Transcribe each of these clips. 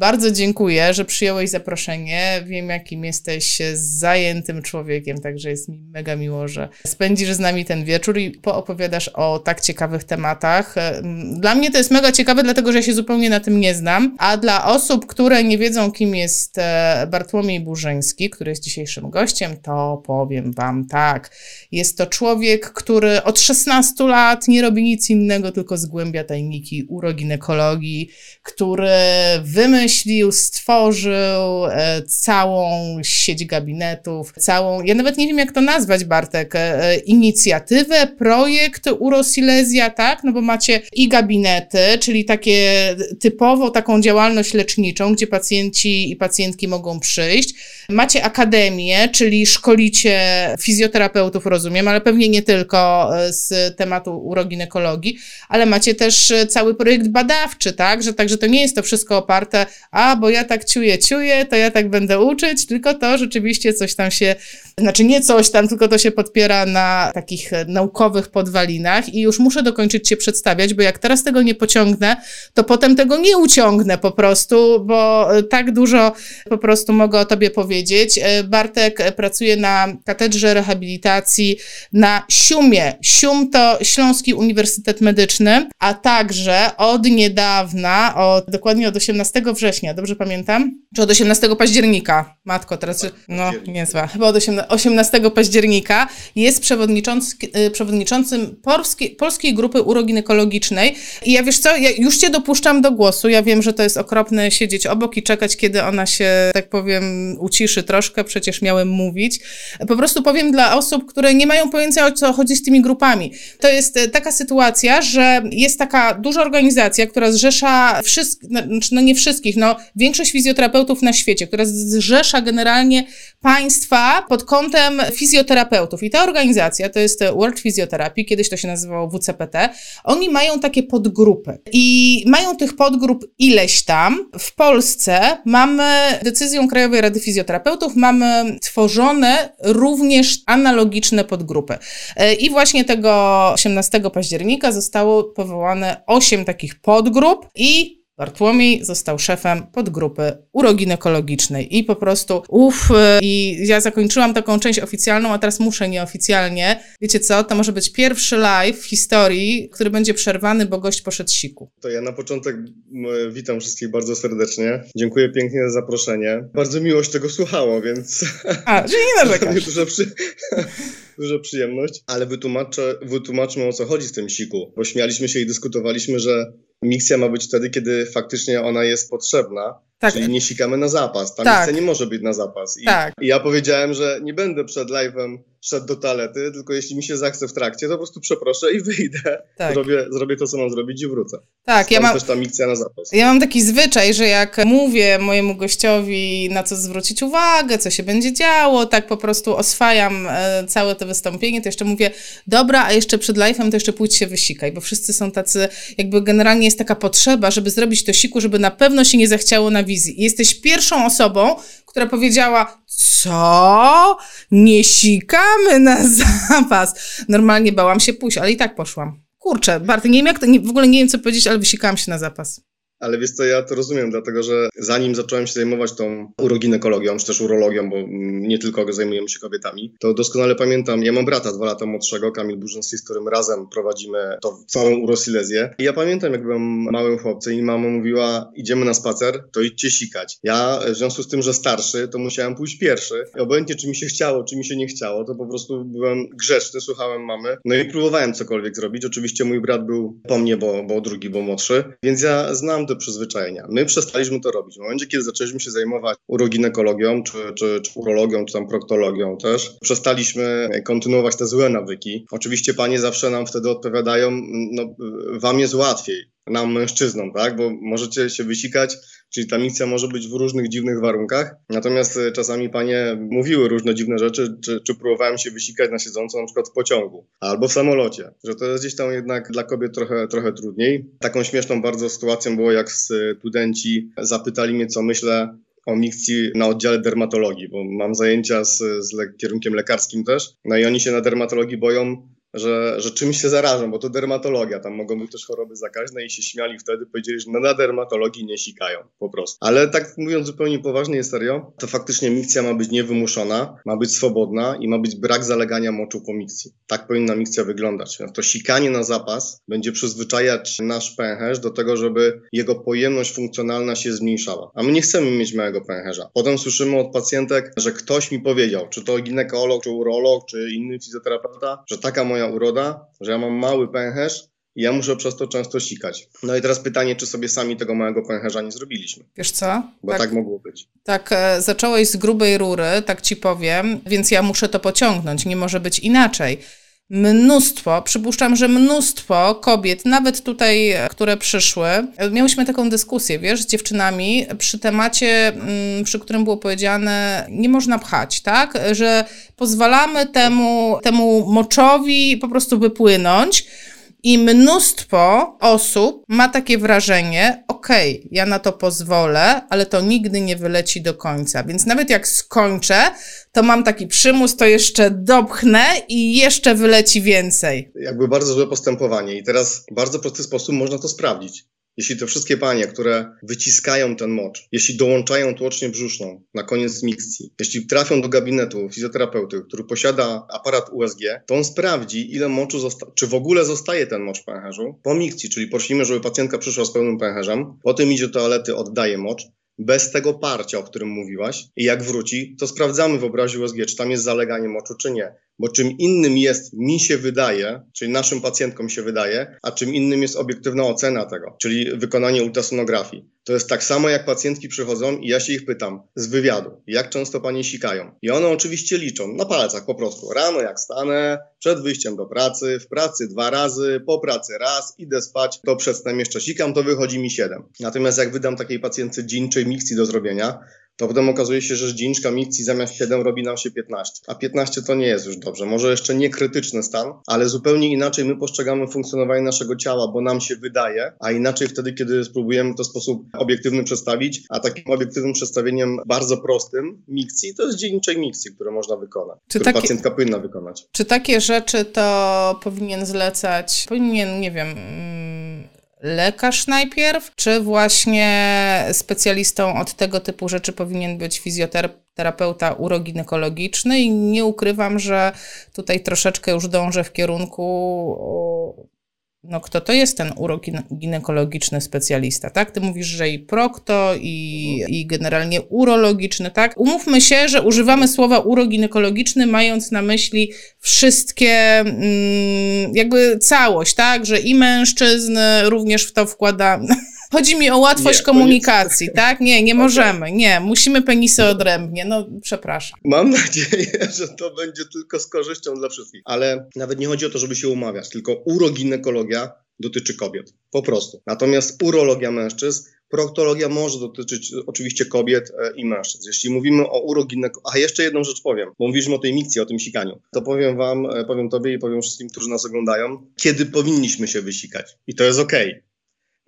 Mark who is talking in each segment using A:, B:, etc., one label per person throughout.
A: Bardzo dziękuję, że przyjąłeś zaproszenie. Wiem, jakim jesteś zajętym człowiekiem, także jest mi mega miło, że spędzisz z nami ten wieczór i poopowiadasz o tak ciekawych tematach. Dla mnie to jest mega ciekawe, dlatego że ja się zupełnie na tym nie znam, a dla osób, które nie wiedzą, kim jest e, Bartłomiej Burzyński, który jest dzisiejszym gościem, to powiem Wam tak. Jest to człowiek, który od 16 lat nie robi nic innego, tylko zgłębia tajniki uroginekologii, który wymyślił, stworzył e, całą sieć gabinetów, całą, ja nawet nie wiem jak to nazwać Bartek, e, inicjatywę, projekt Urosilezja, tak? No bo macie i gabinety, czyli takie typowo taką działalność leczniczą, gdzie pacjenci i pacjentki mogą przyjść. Macie akademię, czyli szkolicie fizjoterapeutów, rozumiem, ale pewnie nie tylko e, z tematu uroginekologii, ale macie też cały projekt badawczy, tak? Że także to nie jest to wszystko oparte, a bo ja tak ciuję, ciuję, to ja tak będę uczyć, tylko to rzeczywiście coś tam się, znaczy nie coś tam, tylko to się podpiera na takich naukowych podwalinach i już muszę dokończyć Cię przedstawiać, bo jak teraz tego nie pociągnę, to potem tego nie uciągnę po prostu, bo tak dużo po prostu mogę o Tobie powiedzieć. Bartek pracuje na katedrze rehabilitacji na Siumie. Sium to Śląski Uniwersytet Medyczny, a także od niedawna, od, dokładnie od 18 września, dobrze pamiętam? Czy od 18 października? Matko, teraz, no niezła. Chyba od 18 października jest przewodniczący, przewodniczącym polskiej, polskiej grupy uroginekologicznej. I ja wiesz co, ja już cię dopuszczam do głosu. Ja wiem, że to jest okropne siedzieć obok i czekać, kiedy ona się, tak powiem, uciszy troszkę. Przecież miałem mówić. Po prostu powiem dla osób, które nie mają pojęcia, o co chodzi z tymi grupami. To jest y, taka sytuacja, że jest taka duża organizacja, która zrzesza wszystkich, znaczy, no nie wszystkich, no większość fizjoterapeutów na świecie, która zrzesza generalnie państwa pod kątem fizjoterapeutów. I ta organizacja to jest World Physiotherapy, kiedyś to się nazywało WCPT. Oni mają takie podgrupy i mają tych podgrup ileś tam. W Polsce mamy decyzją Krajowej Rady Fizjoterapeutów, mamy tworzone również analogiczne podgrupy. I właśnie tego 18 października zostało powołane 8 takich podgrup i Bartłomiej został szefem podgrupy uroginekologicznej i po prostu uff, i ja zakończyłam taką część oficjalną, a teraz muszę nieoficjalnie. Wiecie co, to może być pierwszy live w historii, który będzie przerwany, bo gość poszedł siku.
B: To ja na początek witam wszystkich bardzo serdecznie. Dziękuję pięknie za zaproszenie. Bardzo miło się tego słuchało, więc...
A: A, że nie narzekasz.
B: duża, przy... duża przyjemność, ale wytłumaczę, wytłumaczmy o co chodzi z tym siku, bo śmialiśmy się i dyskutowaliśmy, że Mikcja ma być wtedy, kiedy faktycznie ona jest potrzebna, tak. czyli nie sikamy na zapas. Ta tak. nie może być na zapas. I, tak. I ja powiedziałem, że nie będę przed live'em szedł do toalety, tylko jeśli mi się zachce w trakcie, to po prostu przeproszę i wyjdę. Tak. Zrobię, zrobię to, co mam zrobić i wrócę.
A: Tak, Stąd ja mam
B: też ta mikcja na zapas.
A: Ja mam taki zwyczaj, że jak mówię mojemu gościowi, na co zwrócić uwagę, co się będzie działo, tak po prostu oswajam e, całe to wystąpienie, to jeszcze mówię, dobra, a jeszcze przed live'em to jeszcze pójdź się wysikaj, bo wszyscy są tacy, jakby generalnie jest taka potrzeba, żeby zrobić to siku, żeby na pewno się nie zachciało na wizji. I jesteś pierwszą osobą, która powiedziała, co? Nie sikamy na zapas. Normalnie bałam się pójść, ale i tak poszłam. Kurczę, Barty, nie wiem jak to, nie, w ogóle nie wiem co powiedzieć, ale wysikałam się na zapas.
B: Ale wiesz co, ja to rozumiem, dlatego że zanim zacząłem się zajmować tą uroginekologią, czy też urologią, bo nie tylko zajmujemy się kobietami, to doskonale pamiętam, ja mam brata dwa lata młodszego, Kamil Burzyński, z którym razem prowadzimy tą całą urosilezję. I ja pamiętam, jak byłem małym chłopcem i mama mówiła, idziemy na spacer, to idźcie sikać. Ja w związku z tym, że starszy, to musiałem pójść pierwszy. I obojętnie, czy mi się chciało, czy mi się nie chciało, to po prostu byłem grzeczny, słuchałem mamy. No i próbowałem cokolwiek zrobić. Oczywiście mój brat był po mnie, bo, bo drugi, bo młodszy, więc ja znam do przyzwyczajenia. My przestaliśmy to robić. W momencie, kiedy zaczęliśmy się zajmować uroginekologią, czy, czy, czy urologią, czy tam proktologią też, przestaliśmy kontynuować te złe nawyki. Oczywiście panie zawsze nam wtedy odpowiadają, no wam jest łatwiej nam mężczyznom, tak? Bo możecie się wysikać, czyli ta misja może być w różnych dziwnych warunkach. Natomiast e, czasami panie mówiły różne dziwne rzeczy, czy, czy próbowałem się wysikać na siedząco na przykład w pociągu albo w samolocie, że to jest gdzieś tam jednak dla kobiet trochę, trochę trudniej. Taką śmieszną bardzo sytuacją było, jak studenci zapytali mnie, co myślę o mikcji na oddziale dermatologii, bo mam zajęcia z, z le kierunkiem lekarskim też. No i oni się na dermatologii boją że, że czymś się zarażą, bo to dermatologia, tam mogą być też choroby zakaźne i się śmiali wtedy, powiedzieli, że na dermatologii nie sikają po prostu. Ale tak mówiąc zupełnie poważnie i serio, to faktycznie mikcja ma być niewymuszona, ma być swobodna i ma być brak zalegania moczu po mikcji. Tak powinna mikcja wyglądać. To sikanie na zapas będzie przyzwyczajać nasz pęcherz do tego, żeby jego pojemność funkcjonalna się zmniejszała. A my nie chcemy mieć małego pęcherza. Potem słyszymy od pacjentek, że ktoś mi powiedział, czy to ginekolog, czy urolog, czy inny fizjoterapeuta, że taka moja uroda, że ja mam mały pęcherz i ja muszę przez to często sikać. No i teraz pytanie, czy sobie sami tego małego pęcherza nie zrobiliśmy.
A: Wiesz co?
B: Bo tak, tak mogło być.
A: Tak, e, zacząłeś z grubej rury, tak ci powiem, więc ja muszę to pociągnąć, nie może być inaczej mnóstwo, przypuszczam, że mnóstwo kobiet, nawet tutaj, które przyszły, miałyśmy taką dyskusję, wiesz, z dziewczynami przy temacie, mm, przy którym było powiedziane, nie można pchać, tak, że pozwalamy temu, temu moczowi po prostu wypłynąć, i mnóstwo osób ma takie wrażenie, okej, okay, ja na to pozwolę, ale to nigdy nie wyleci do końca. Więc nawet jak skończę, to mam taki przymus, to jeszcze dopchnę i jeszcze wyleci więcej.
B: Jakby bardzo złe postępowanie. I teraz w bardzo prosty sposób można to sprawdzić. Jeśli te wszystkie panie, które wyciskają ten mocz, jeśli dołączają tłocznię brzuszną na koniec mikcji, jeśli trafią do gabinetu fizjoterapeuty, który posiada aparat USG, to on sprawdzi, ile moczu zostaje, czy w ogóle zostaje ten mocz w pęcherzu po mikcji, czyli prosimy, żeby pacjentka przyszła z pełnym pęcherzem, potem idzie do toalety, oddaje mocz, bez tego parcia, o którym mówiłaś. I jak wróci, to sprawdzamy w obrazie USG, czy tam jest zaleganie moczu, czy nie. Bo czym innym jest mi się wydaje, czyli naszym pacjentkom się wydaje, a czym innym jest obiektywna ocena tego, czyli wykonanie ultrasonografii. To jest tak samo, jak pacjentki przychodzą i ja się ich pytam z wywiadu, jak często panie sikają. I one oczywiście liczą na palcach po prostu. Rano jak stanę, przed wyjściem do pracy, w pracy dwa razy, po pracy raz, idę spać, to przed snem jeszcze sikam, to wychodzi mi siedem. Natomiast jak wydam takiej pacjentce dzień czy mikcji do zrobienia, to potem okazuje się, że zdziniczka mikcji zamiast 7 robi nam się 15. A 15 to nie jest już dobrze. Może jeszcze nie krytyczny stan, ale zupełnie inaczej my postrzegamy funkcjonowanie naszego ciała, bo nam się wydaje, a inaczej wtedy, kiedy spróbujemy to w sposób obiektywny przedstawić, a takim obiektywnym przedstawieniem bardzo prostym mikcji to jest dzienniczej mikcji, które można wykonać, czy takie, pacjentka powinna wykonać.
A: Czy takie rzeczy to powinien zlecać, powinien, nie wiem lekarz najpierw, czy właśnie specjalistą od tego typu rzeczy powinien być fizjoterapeuta uroginekologiczny? I nie ukrywam, że tutaj troszeczkę już dążę w kierunku no kto to jest ten uroginekologiczny specjalista, tak? Ty mówisz, że i prokto, i, i generalnie urologiczny, tak? Umówmy się, że używamy słowa uroginekologiczny, mając na myśli wszystkie, mm, jakby całość, tak? Że i mężczyzn również w to wkłada Chodzi mi o łatwość nie, komunikacji, tak? Nie, nie możemy. Nie, musimy penisy odrębnie. No, przepraszam.
B: Mam nadzieję, że to będzie tylko z korzyścią dla wszystkich. Ale nawet nie chodzi o to, żeby się umawiać, tylko uroginekologia dotyczy kobiet. Po prostu. Natomiast urologia mężczyzn Proktologia może dotyczyć oczywiście kobiet e, i mężczyzn. Jeśli mówimy o uroginekologii, a jeszcze jedną rzecz powiem, bo mówiliśmy o tej mikcji, o tym sikaniu, to powiem wam, e, powiem tobie i powiem wszystkim, którzy nas oglądają, kiedy powinniśmy się wysikać. I to jest okej. Okay.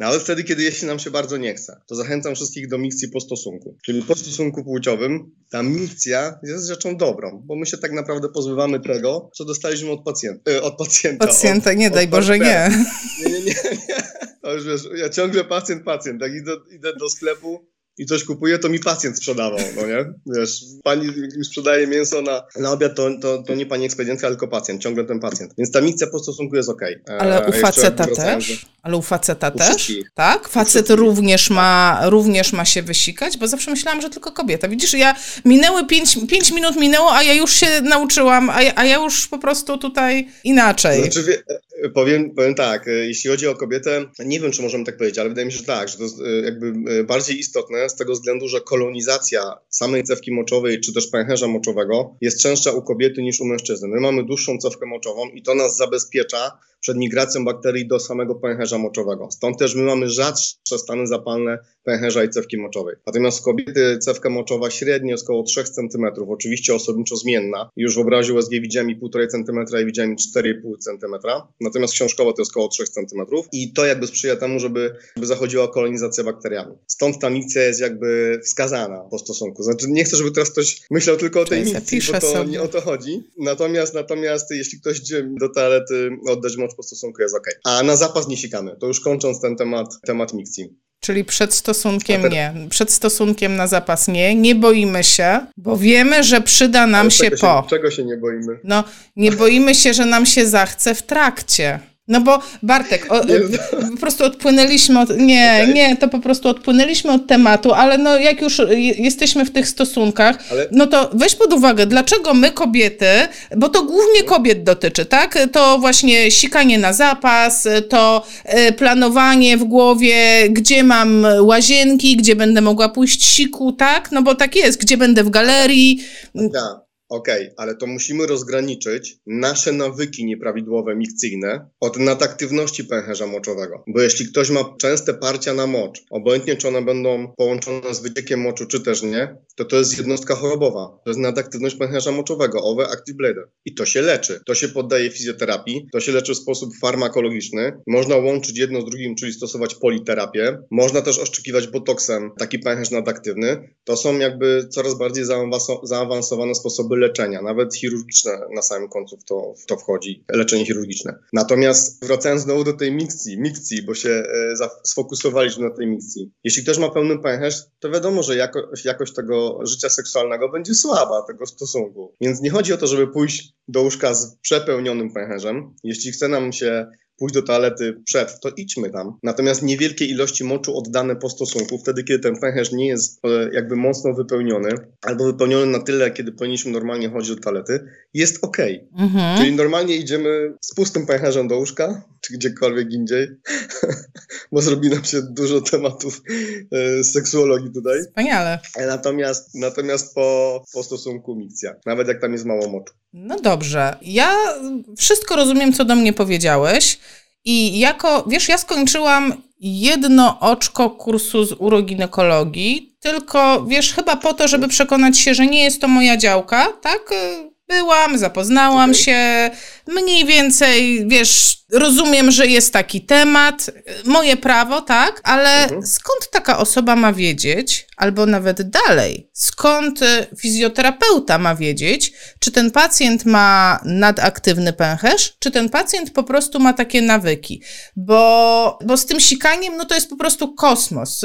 B: No ale wtedy, kiedy jeśli nam się bardzo nie chce, to zachęcam wszystkich do mikcji po stosunku. Czyli po stosunku płciowym ta mikcja jest rzeczą dobrą, bo my się tak naprawdę pozbywamy tego, co dostaliśmy od pacjenta. E, od pacjenta,
A: pacjenta od, nie, od daj Boże, nie. Nie, nie, nie.
B: nie. To już wiesz, ja ciągle pacjent, pacjent. Jak idę, idę do sklepu, i coś kupuję, to mi pacjent sprzedawał, no nie? Wiesz, pani mi sprzedaje mięso na, na obiad, to, to, to nie pani ekspedientka, tylko pacjent, ciągle ten pacjent. Więc ta mikcja po stosunku jest ok.
A: E, Ale u faceta też? Ale u faceta u też? Tak? Facet również ma, również ma się wysikać? Bo zawsze myślałam, że tylko kobieta. Widzisz, ja minęły pięć, pięć minut minęło, a ja już się nauczyłam, a ja, a ja już po prostu tutaj inaczej.
B: Znaczy, Powiem, powiem tak, e, jeśli chodzi o kobietę, nie wiem, czy możemy tak powiedzieć, ale wydaje mi się, że tak, że to jest e, jakby bardziej istotne z tego względu, że kolonizacja samej cewki moczowej, czy też pęcherza moczowego jest częstsza u kobiety niż u mężczyzny. My mamy dłuższą cewkę moczową i to nas zabezpiecza przed migracją bakterii do samego pęcherza moczowego. Stąd też my mamy rzadsze stany zapalne pęcherza i cewki moczowej. Natomiast u kobiety cewka moczowa średnio jest około 3 cm, oczywiście osobniczo zmienna. Już w obrazie USG widziałem i 1,5 cm i widziałem 4,5 cm. Natomiast książkowo to jest około 3 cm. I to jakby sprzyja temu, żeby, żeby zachodziła kolonizacja bakteriami. Stąd ta mikcja jest jakby wskazana po stosunku. Znaczy nie chcę, żeby teraz ktoś myślał tylko o tej mikcji, bo to sobie. nie o to chodzi. Natomiast, natomiast jeśli ktoś idzie do toalety oddać mocz po stosunku jest ok. A na zapas nie sikamy. To już kończąc ten temat, temat mikcji.
A: Czyli przed stosunkiem nie. Przed stosunkiem na zapas nie. Nie boimy się, bo wiemy, że przyda nam się po.
B: Się, czego się nie boimy?
A: No, nie boimy się, że nam się zachce w trakcie. No bo Bartek, o, po prostu odpłynęliśmy od. Nie, okay. nie, to po prostu odpłynęliśmy od tematu, ale no jak już jesteśmy w tych stosunkach, ale... no to weź pod uwagę, dlaczego my kobiety, bo to głównie kobiet dotyczy, tak? To właśnie sikanie na zapas, to e, planowanie w głowie, gdzie mam łazienki, gdzie będę mogła pójść siku, tak? No bo tak jest, gdzie będę w galerii.
B: Tak. Okej, okay, ale to musimy rozgraniczyć nasze nawyki nieprawidłowe mikcyjne od nadaktywności pęcherza moczowego. Bo jeśli ktoś ma częste parcia na mocz, obojętnie czy one będą połączone z wyciekiem moczu, czy też nie, to to jest jednostka chorobowa. To jest nadaktywność pęcherza moczowego, OWE Active Bladder. I to się leczy. To się poddaje fizjoterapii, to się leczy w sposób farmakologiczny. Można łączyć jedno z drugim, czyli stosować politerapię. Można też oszczekiwać botoksem taki pęcherz nadaktywny. To są jakby coraz bardziej zaawansowane sposoby leczenia, nawet chirurgiczne na samym końcu w to, w to wchodzi, leczenie chirurgiczne. Natomiast wracając znowu do tej mikcji, mikcji, bo się e, sfokusowaliśmy na tej mikcji. Jeśli ktoś ma pełny pęcherz, to wiadomo, że jako, jakość tego życia seksualnego będzie słaba, tego stosunku. Więc nie chodzi o to, żeby pójść do łóżka z przepełnionym pęcherzem. Jeśli chce nam się pójść do toalety przed, to idźmy tam. Natomiast niewielkie ilości moczu oddane po stosunku, wtedy kiedy ten pęcherz nie jest e, jakby mocno wypełniony, albo wypełniony na tyle, kiedy powinniśmy normalnie chodzić do toalety, jest ok. Mhm. Czyli normalnie idziemy z pustym pęcherzem do łóżka, czy gdziekolwiek indziej, bo zrobi nam się dużo tematów e, seksuologii tutaj.
A: Wspaniale.
B: Natomiast, natomiast po, po stosunku mikcja, nawet jak tam jest mało moczu.
A: No dobrze. Ja wszystko rozumiem, co do mnie powiedziałeś. I jako, wiesz, ja skończyłam jedno oczko kursu z uroginekologii, tylko wiesz, chyba po to, żeby przekonać się, że nie jest to moja działka, tak? Byłam, zapoznałam okay. się, mniej więcej, wiesz, rozumiem, że jest taki temat, moje prawo, tak, ale mhm. skąd taka osoba ma wiedzieć, albo nawet dalej, skąd y, fizjoterapeuta ma wiedzieć, czy ten pacjent ma nadaktywny pęcherz, czy ten pacjent po prostu ma takie nawyki, bo, bo z tym sikaniem, no to jest po prostu kosmos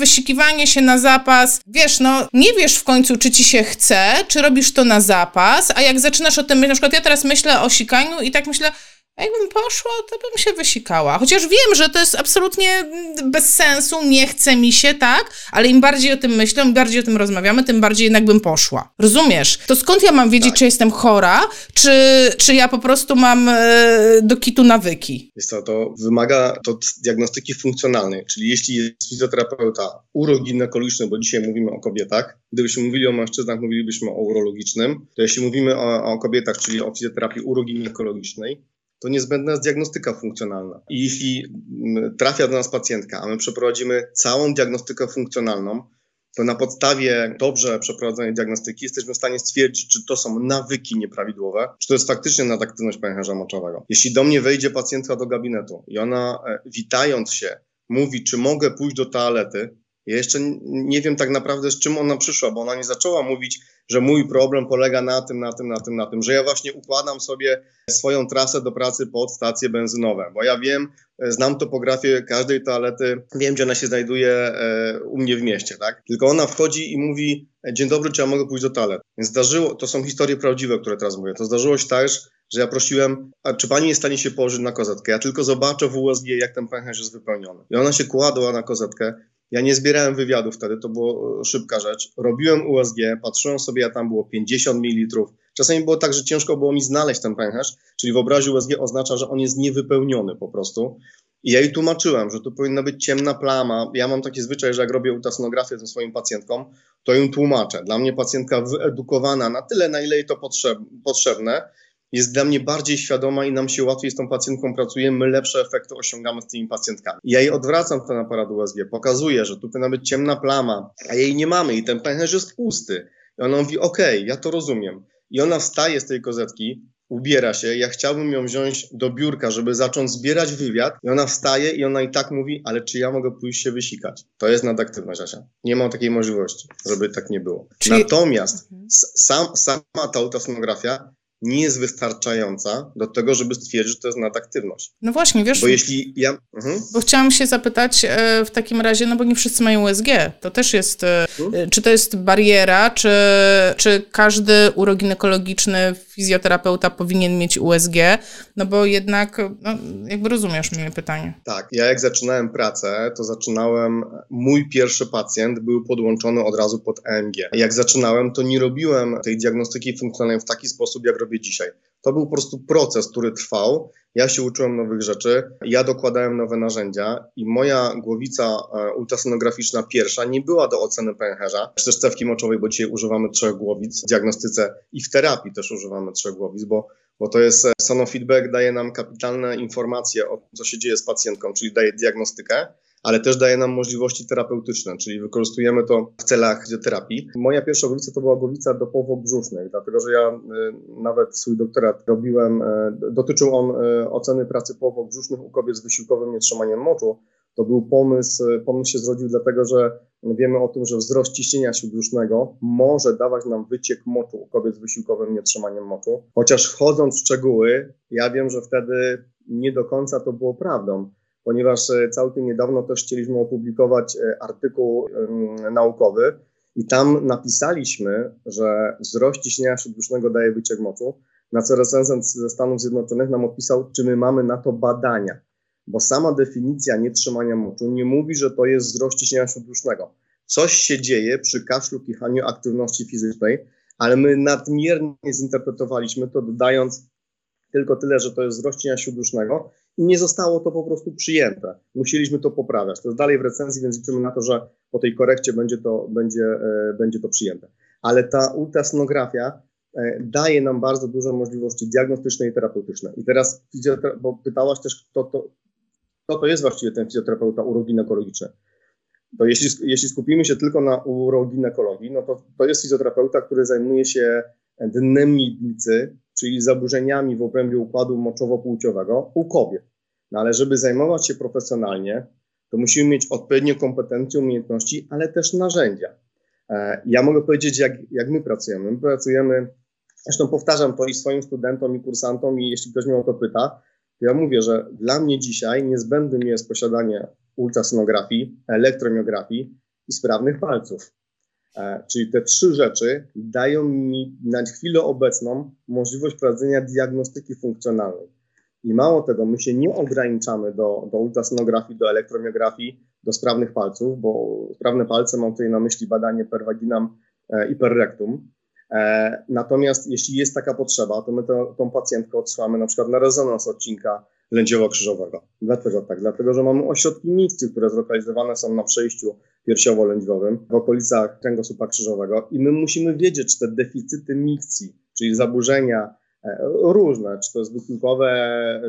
A: wysikiwanie się na zapas, wiesz, no nie wiesz w końcu, czy ci się chce, czy robisz to na zapas, a jak zaczynasz o tym, na przykład ja teraz myślę o sikaniu i tak myślę, jakbym poszła, to bym się wysikała. Chociaż wiem, że to jest absolutnie bez sensu, nie chce mi się, tak? Ale im bardziej o tym myślę, im bardziej o tym rozmawiamy, tym bardziej jednak bym poszła. Rozumiesz? To skąd ja mam wiedzieć, tak. czy jestem chora, czy, czy ja po prostu mam e, do kitu nawyki?
B: Jest to, to wymaga to diagnostyki funkcjonalnej, czyli jeśli jest fizjoterapeuta uroginekologiczny, bo dzisiaj mówimy o kobietach, gdybyśmy mówili o mężczyznach, mówilibyśmy o urologicznym, to jeśli mówimy o, o kobietach, czyli o fizjoterapii uroginekologicznej, to niezbędna jest diagnostyka funkcjonalna. I jeśli mm, trafia do nas pacjentka, a my przeprowadzimy całą diagnostykę funkcjonalną, to na podstawie dobrze przeprowadzonej diagnostyki jesteśmy w stanie stwierdzić, czy to są nawyki nieprawidłowe, czy to jest faktycznie nadaktywność pęcherza moczowego. Jeśli do mnie wejdzie pacjentka do gabinetu i ona, e, witając się, mówi, czy mogę pójść do toalety, ja jeszcze nie wiem tak naprawdę, z czym ona przyszła, bo ona nie zaczęła mówić, że mój problem polega na tym, na tym, na tym, na tym, że ja właśnie układam sobie swoją trasę do pracy pod stacje benzynowe, bo ja wiem, znam topografię każdej toalety, wiem, gdzie ona się znajduje e, u mnie w mieście, tak? Tylko ona wchodzi i mówi, dzień dobry, czy ja mogę pójść do toalety? Więc zdarzyło, to są historie prawdziwe, które teraz mówię, to zdarzyło się też, że ja prosiłem, a czy pani jest w stanie się położyć na kozetkę? Ja tylko zobaczę w USG, jak ten pęcherz jest wypełniony. I ona się kładła na kozetkę ja nie zbierałem wywiadów wtedy, to była szybka rzecz. Robiłem USG, patrzyłem sobie, a tam było 50 ml. Czasami było tak, że ciężko było mi znaleźć ten pęcherz, czyli w obrazie USG oznacza, że on jest niewypełniony po prostu. I ja jej tłumaczyłem, że to powinna być ciemna plama. Ja mam taki zwyczaj, że jak robię ultrasonografię ze swoim pacjentkom, to ją tłumaczę. Dla mnie pacjentka wyedukowana na tyle, na ile jej to potrzeb, potrzebne, jest dla mnie bardziej świadoma i nam się łatwiej z tą pacjentką pracuje, my lepsze efekty osiągamy z tymi pacjentkami. Ja jej odwracam ten aparat USG, pokazuję, że tu powinna być ciemna plama, a jej nie mamy i ten pęcherz jest pusty. I ona mówi, okej, okay, ja to rozumiem. I ona wstaje z tej kozetki, ubiera się, ja chciałbym ją wziąć do biurka, żeby zacząć zbierać wywiad i ona wstaje i ona i tak mówi, ale czy ja mogę pójść się wysikać? To jest nadaktywność, Asia. Nie mam takiej możliwości, żeby tak nie było. Czyli... Natomiast mhm. sam, sama ta ultrasonografia nie jest wystarczająca do tego, żeby stwierdzić, że to jest nadaktywność.
A: No właśnie, wiesz.
B: Bo jeśli ja.
A: Mhm. Bo chciałam się zapytać e, w takim razie, no bo nie wszyscy mają USG. To też jest. E, mhm. Czy to jest bariera, czy, czy każdy uroginekologiczny fizjoterapeuta powinien mieć USG? No bo jednak, no, jakby rozumiesz mnie pytanie.
B: Tak, ja jak zaczynałem pracę, to zaczynałem. Mój pierwszy pacjent był podłączony od razu pod EMG. Jak zaczynałem, to nie robiłem tej diagnostyki funkcjonalnej w taki sposób, jak robię robię dzisiaj. To był po prostu proces, który trwał. Ja się uczyłem nowych rzeczy, ja dokładałem nowe narzędzia i moja głowica e, ultrasonograficzna pierwsza nie była do oceny pęcherza, czy też cewki moczowej, bo dzisiaj używamy trzech głowic w diagnostyce i w terapii też używamy trzech głowic, bo, bo to jest e, sonofeedback daje nam kapitalne informacje o tym, co się dzieje z pacjentką, czyli daje diagnostykę, ale też daje nam możliwości terapeutyczne, czyli wykorzystujemy to w celach terapii. Moja pierwsza głowica to była głowica do brzusznych, dlatego że ja y, nawet swój doktorat robiłem, y, dotyczył on y, oceny pracy brzusznych u kobiet z wysiłkowym nietrzymaniem moczu. To był pomysł, pomysł się zrodził dlatego, że wiemy o tym, że wzrost ciśnienia śródbrzusznego może dawać nam wyciek moczu u kobiet z wysiłkowym nietrzymaniem moczu. Chociaż wchodząc w szczegóły, ja wiem, że wtedy nie do końca to było prawdą ponieważ e, całkiem niedawno też chcieliśmy opublikować e, artykuł naukowy i tam napisaliśmy, że wzrost ciśnienia śródbrzusznego daje wyciek moczu, na co recenzent ze Stanów Zjednoczonych nam odpisał, czy my mamy na to badania, bo sama definicja nietrzymania moczu nie mówi, że to jest wzrost ciśnienia śródbrzusznego. Coś się dzieje przy kaszlu, kichaniu, aktywności fizycznej, ale my nadmiernie zinterpretowaliśmy to, dodając tylko tyle, że to jest wzrost ciśnienia śródbrzusznego i nie zostało to po prostu przyjęte. Musieliśmy to poprawiać. To jest dalej w recenzji, więc liczymy na to, że po tej korekcie będzie to, będzie, e, będzie to przyjęte. Ale ta ultrasonografia e, daje nam bardzo dużo możliwości diagnostyczne i terapeutyczne. I teraz, bo pytałaś też, kto to, kto to jest właściwie ten fizjoterapeuta uroginekologiczny. To jeśli, jeśli skupimy się tylko na uroginekologii, no to to jest fizjoterapeuta, który zajmuje się dnem miednicy, czyli zaburzeniami w obrębie układu moczowo-płciowego u kobiet. No ale żeby zajmować się profesjonalnie, to musimy mieć odpowiednie kompetencje, umiejętności, ale też narzędzia. E, ja mogę powiedzieć, jak, jak my pracujemy. My pracujemy, zresztą powtarzam to i swoim studentom, i kursantom, i jeśli ktoś mnie o to pyta, to ja mówię, że dla mnie dzisiaj niezbędnym jest posiadanie ultrasonografii, elektromiografii i sprawnych palców. E, czyli te trzy rzeczy dają mi na chwilę obecną możliwość prowadzenia diagnostyki funkcjonalnej. I mało tego, my się nie ograniczamy do, do ultrasonografii, do elektromiografii, do sprawnych palców, bo sprawne palce mam tutaj na myśli badanie per vaginam e, i per rectum. E, natomiast jeśli jest taka potrzeba, to my to, tą pacjentkę odsyłamy na przykład na rezonans odcinka lędziowo-krzyżowego. Dlaczego tak? Dlatego, że mamy ośrodki mikcji, które zlokalizowane są na przejściu piersiowo-lędźwiowym w okolicach kręgosłupa krzyżowego i my musimy wiedzieć, czy te deficyty mikcji, czyli zaburzenia e, różne, czy to jest wysiłkowe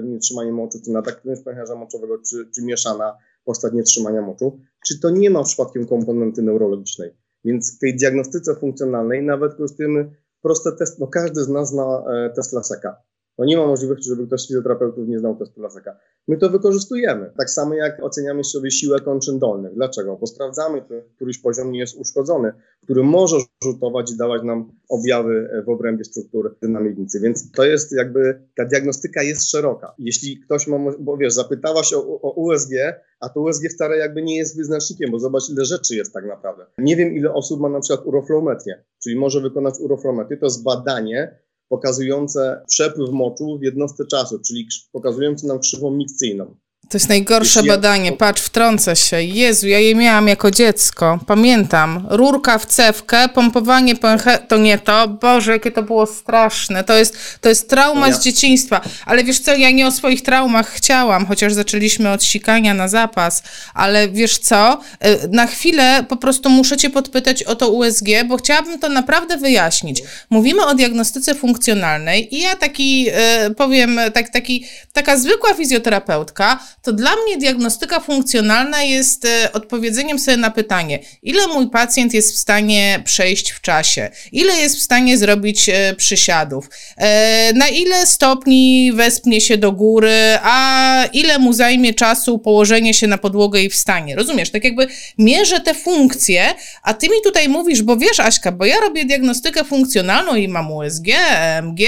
B: nietrzymanie moczu, czy nadaktywność pęcherza moczowego, czy, czy mieszana postać nietrzymania moczu, czy to nie ma przypadkiem komponenty neurologicznej. Więc w tej diagnostyce funkcjonalnej nawet korzystujemy proste testy, no każdy z nas zna e, test Laseka. No nie ma możliwości, żeby ktoś z fizjoterapeutów nie znał testu Laseka. My to wykorzystujemy. Tak samo jak oceniamy sobie siłę kończyn dolnych. Dlaczego? Bo sprawdzamy, czy któryś poziom nie jest uszkodzony, który może rzutować i dawać nam objawy w obrębie struktur dynamicznicy. Więc to jest jakby, ta diagnostyka jest szeroka. Jeśli ktoś ma, bo wiesz, zapytałaś o, o USG, a to USG wcale jakby nie jest wyznacznikiem, bo zobacz ile rzeczy jest tak naprawdę. Nie wiem ile osób ma na przykład uroflometrię, czyli może wykonać uroflometrię, to jest badanie, pokazujące przepływ moczu w jednostce czasu, czyli pokazujące nam krzywą mikcyjną.
A: To jest najgorsze Jeśli badanie. Ja... Patrz, wtrącę się. Jezu, ja je miałam jako dziecko. Pamiętam. Rurka w cewkę, pompowanie pęche... To nie to. Boże, jakie to było straszne. To jest, to jest trauma ja... z dzieciństwa. Ale wiesz co, ja nie o swoich traumach chciałam, chociaż zaczęliśmy od sikania na zapas. Ale wiesz co, e, na chwilę po prostu muszę cię podpytać o to USG, bo chciałabym to naprawdę wyjaśnić. Mówimy o diagnostyce funkcjonalnej i ja taki, e, powiem, tak, taki, taka zwykła fizjoterapeutka, to dla mnie diagnostyka funkcjonalna jest e, odpowiedzeniem sobie na pytanie, ile mój pacjent jest w stanie przejść w czasie, ile jest w stanie zrobić e, przysiadów, e, na ile stopni wespnie się do góry, a ile mu zajmie czasu położenie się na podłogę i wstanie. Rozumiesz? Tak jakby mierzę te funkcje, a ty mi tutaj mówisz, bo wiesz, Aśka, bo ja robię diagnostykę funkcjonalną i mam USG, EMG,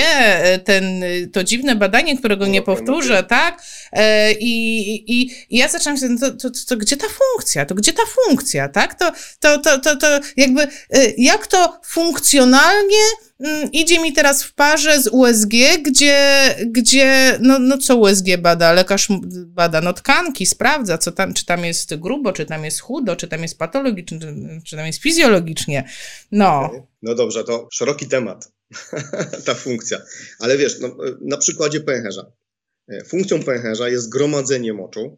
A: ten, to dziwne badanie, którego nie powtórzę, tak? I i, i, ja zaczęłam się, to, to, to, to, gdzie ta funkcja? To gdzie ta funkcja, tak? To, to, to, to, to jakby, y, jak to funkcjonalnie mm, idzie mi teraz w parze z USG, gdzie, gdzie no, no co USG bada? Lekarz bada no tkanki, sprawdza, co tam, czy tam jest grubo, czy tam jest chudo, czy tam jest patologicznie, czy, czy tam jest fizjologicznie. No.
B: No dobrze, to szeroki temat, ta funkcja. Ale wiesz, no, na przykładzie pęcherza. E, funkcją pęcherza jest gromadzenie moczu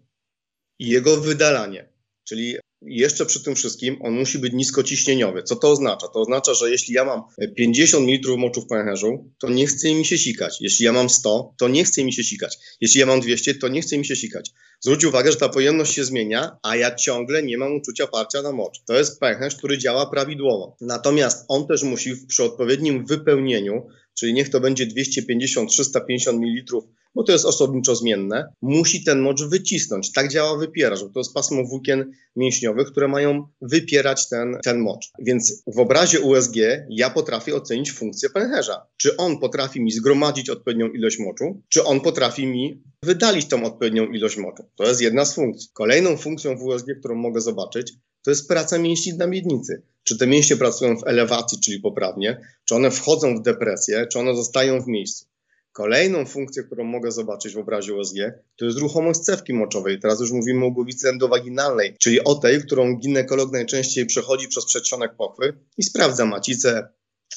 B: i jego wydalanie. Czyli jeszcze przy tym wszystkim on musi być niskociśnieniowy. Co to oznacza? To oznacza, że jeśli ja mam 50 ml moczu w pęcherzu, to nie chce mi się sikać. Jeśli ja mam 100, to nie chce mi się sikać. Jeśli ja mam 200, to nie chce mi się sikać. Zwróć uwagę, że ta pojemność się zmienia, a ja ciągle nie mam uczucia parcia na mocz. To jest pęcherz, który działa prawidłowo. Natomiast on też musi przy odpowiednim wypełnieniu, czyli niech to będzie 250-350 ml bo to jest osobniczo zmienne, musi ten mocz wycisnąć. Tak działa wypieracz, bo to jest pasmo włókien mięśniowych, które mają wypierać ten, ten mocz. Więc w obrazie USG ja potrafię ocenić funkcję pęcherza. Czy on potrafi mi zgromadzić odpowiednią ilość moczu, czy on potrafi mi wydalić tą odpowiednią ilość moczu. To jest jedna z funkcji. Kolejną funkcją w USG, którą mogę zobaczyć, to jest praca mięśni na miednicy. Czy te mięśnie pracują w elewacji, czyli poprawnie, czy one wchodzą w depresję, czy one zostają w miejscu. Kolejną funkcję, którą mogę zobaczyć w obrazie USG, to jest ruchomość cewki moczowej. Teraz już mówimy o głowicy endowaginalnej, czyli o tej, którą ginekolog najczęściej przechodzi przez przedsionek pochwy i sprawdza macicę,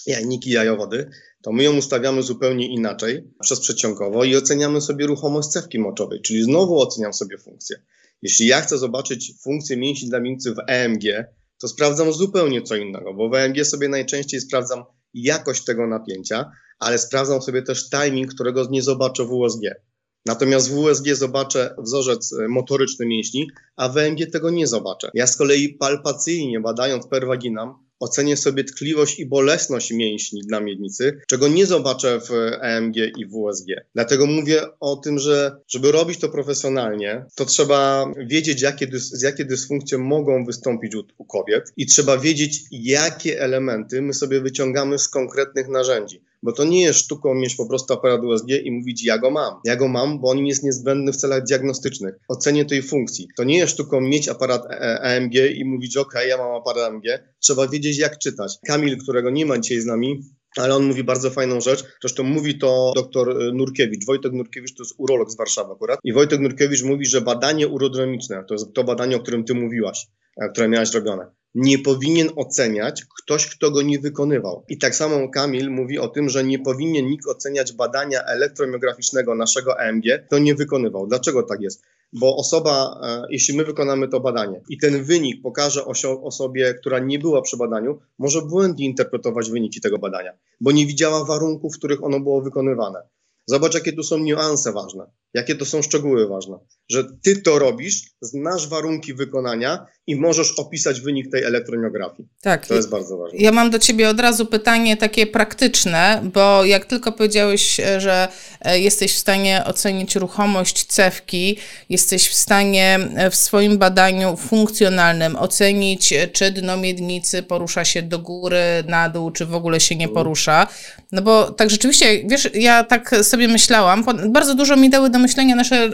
B: jajniki, jajowody. To my ją ustawiamy zupełnie inaczej, przez przedsionkowo i oceniamy sobie ruchomość cewki moczowej, czyli znowu oceniam sobie funkcję. Jeśli ja chcę zobaczyć funkcję mięśni damicy w EMG, to sprawdzam zupełnie co innego, bo w EMG sobie najczęściej sprawdzam jakość tego napięcia, ale sprawdzam sobie też timing, którego nie zobaczę w USG. Natomiast w USG zobaczę wzorzec e, motoryczny mięśni, a w EMG tego nie zobaczę. Ja z kolei palpacyjnie badając per vaginam ocenię sobie tkliwość i bolesność mięśni na miednicy, czego nie zobaczę w EMG i w USG. Dlatego mówię o tym, że żeby robić to profesjonalnie, to trzeba wiedzieć, jakie, dys, jakie dysfunkcje mogą wystąpić u, u kobiet i trzeba wiedzieć, jakie elementy my sobie wyciągamy z konkretnych narzędzi. Bo to nie jest sztuką mieć po prostu aparat USG i mówić, ja go mam. Ja go mam, bo on jest niezbędny w celach diagnostycznych. Ocenie tej funkcji. To nie jest sztuką mieć aparat EMG e i mówić, ok, ja mam aparat EMG. Trzeba wiedzieć, jak czytać. Kamil, którego nie ma dzisiaj z nami, ale on mówi bardzo fajną rzecz. Zresztą mówi to dr e, Nurkiewicz. Wojtek Nurkiewicz to jest urolog z Warszawy akurat. I Wojtek Nurkiewicz mówi, że badanie urodromiczne, to jest to badanie, o którym ty mówiłaś, e, które miałaś robione, nie powinien oceniać ktoś, kto go nie wykonywał. I tak samo Kamil mówi o tym, że nie powinien nikt oceniać badania elektromiograficznego naszego EMG, kto nie wykonywał. Dlaczego tak jest? Bo osoba, e, jeśli my wykonamy to badanie i ten wynik pokaże osobie, która nie była przy badaniu, może błędnie interpretować wyniki tego badania, bo nie widziała warunków, w których ono było wykonywane. Zobacz, jakie tu są niuanse ważne, jakie to są szczegóły ważne, że ty to robisz, znasz warunki wykonania i możesz opisać wynik tej elektroniografii. Tak. To jest bardzo ważne.
A: Ja mam do ciebie od razu pytanie takie praktyczne, bo jak tylko powiedziałeś, e, że e, jesteś w stanie ocenić ruchomość cewki, jesteś w stanie e, w swoim badaniu funkcjonalnym ocenić, czy dno miednicy porusza się do góry, na dół, czy w ogóle się nie mhm. porusza. No bo tak rzeczywiście, wiesz, ja tak sobie myślałam, bardzo dużo mi dały do myślenia nasze,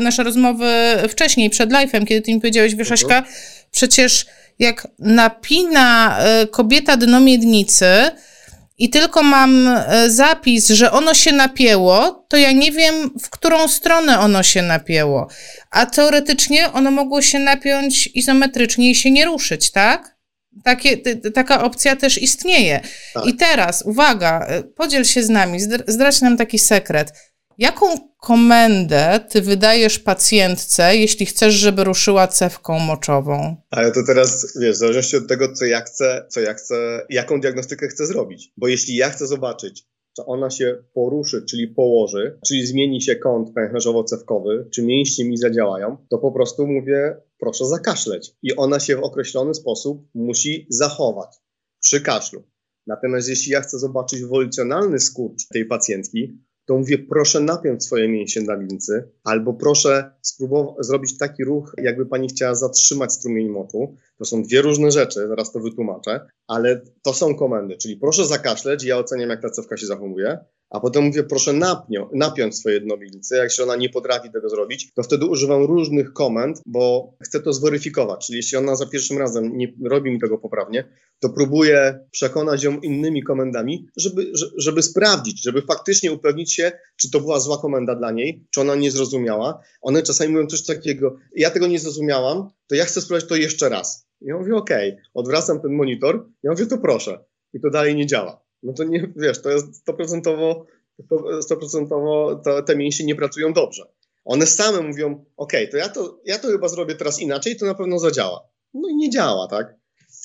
A: nasze rozmowy wcześniej, przed live'em, kiedy ty mi powiedziałeś, wiesz, Aśka, przecież jak napina e, kobieta dno miednicy i tylko mam e, zapis, że ono się napięło, to ja nie wiem, w którą stronę ono się napięło. A teoretycznie ono mogło się napiąć izometrycznie i się nie ruszyć, tak? Takie, taka opcja też istnieje. Tak. I teraz, uwaga, e, podziel się z nami, zdradź nam taki sekret. Jaką komendę ty wydajesz pacjentce, jeśli chcesz, żeby ruszyła cewką moczową?
B: Ale to teraz, wiesz, w zależności od tego, co ja chcę, co ja chcę, jaką diagnostykę chcę zrobić. Bo jeśli ja chcę zobaczyć, czy ona się poruszy, czyli położy, czyli zmieni się kąt pęcherzowo-cewkowy, czy mięśnie mi zadziałają, to po prostu mówię, proszę zakaszleć. I ona się w określony sposób musi zachować przy kaszlu. Natomiast jeśli ja chcę zobaczyć wolicjonalny skurcz tej pacjentki, to mówię, proszę napiąć swoje mięśnie nawilnicy, albo proszę spróbować zrobić taki ruch, jakby pani chciała zatrzymać strumień moczu. To są dwie różne rzeczy, zaraz to wytłumaczę, ale to są komendy, czyli proszę zakaszleć, ja oceniam, jak ta cewka się zachowuje, a potem mówię, proszę napnią, napiąć swoje dnowilnice. Jak się ona nie potrafi tego zrobić, to wtedy używam różnych komend, bo chcę to zweryfikować. Czyli jeśli ona za pierwszym razem nie robi mi tego poprawnie, to próbuję przekonać ją innymi komendami, żeby, żeby sprawdzić, żeby faktycznie upewnić się, czy to była zła komenda dla niej, czy ona nie zrozumiała. One czasami mówią coś takiego, ja tego nie zrozumiałam, to ja chcę sprawdzić to jeszcze raz. Ja mówię, okej, okay. odwracam ten monitor, ja mówię, to proszę. I to dalej nie działa no to nie, wiesz, to jest stoprocentowo, stoprocentowo to, te mięśnie nie pracują dobrze. One same mówią, ok, to ja, to ja to chyba zrobię teraz inaczej, to na pewno zadziała. No i nie działa, tak?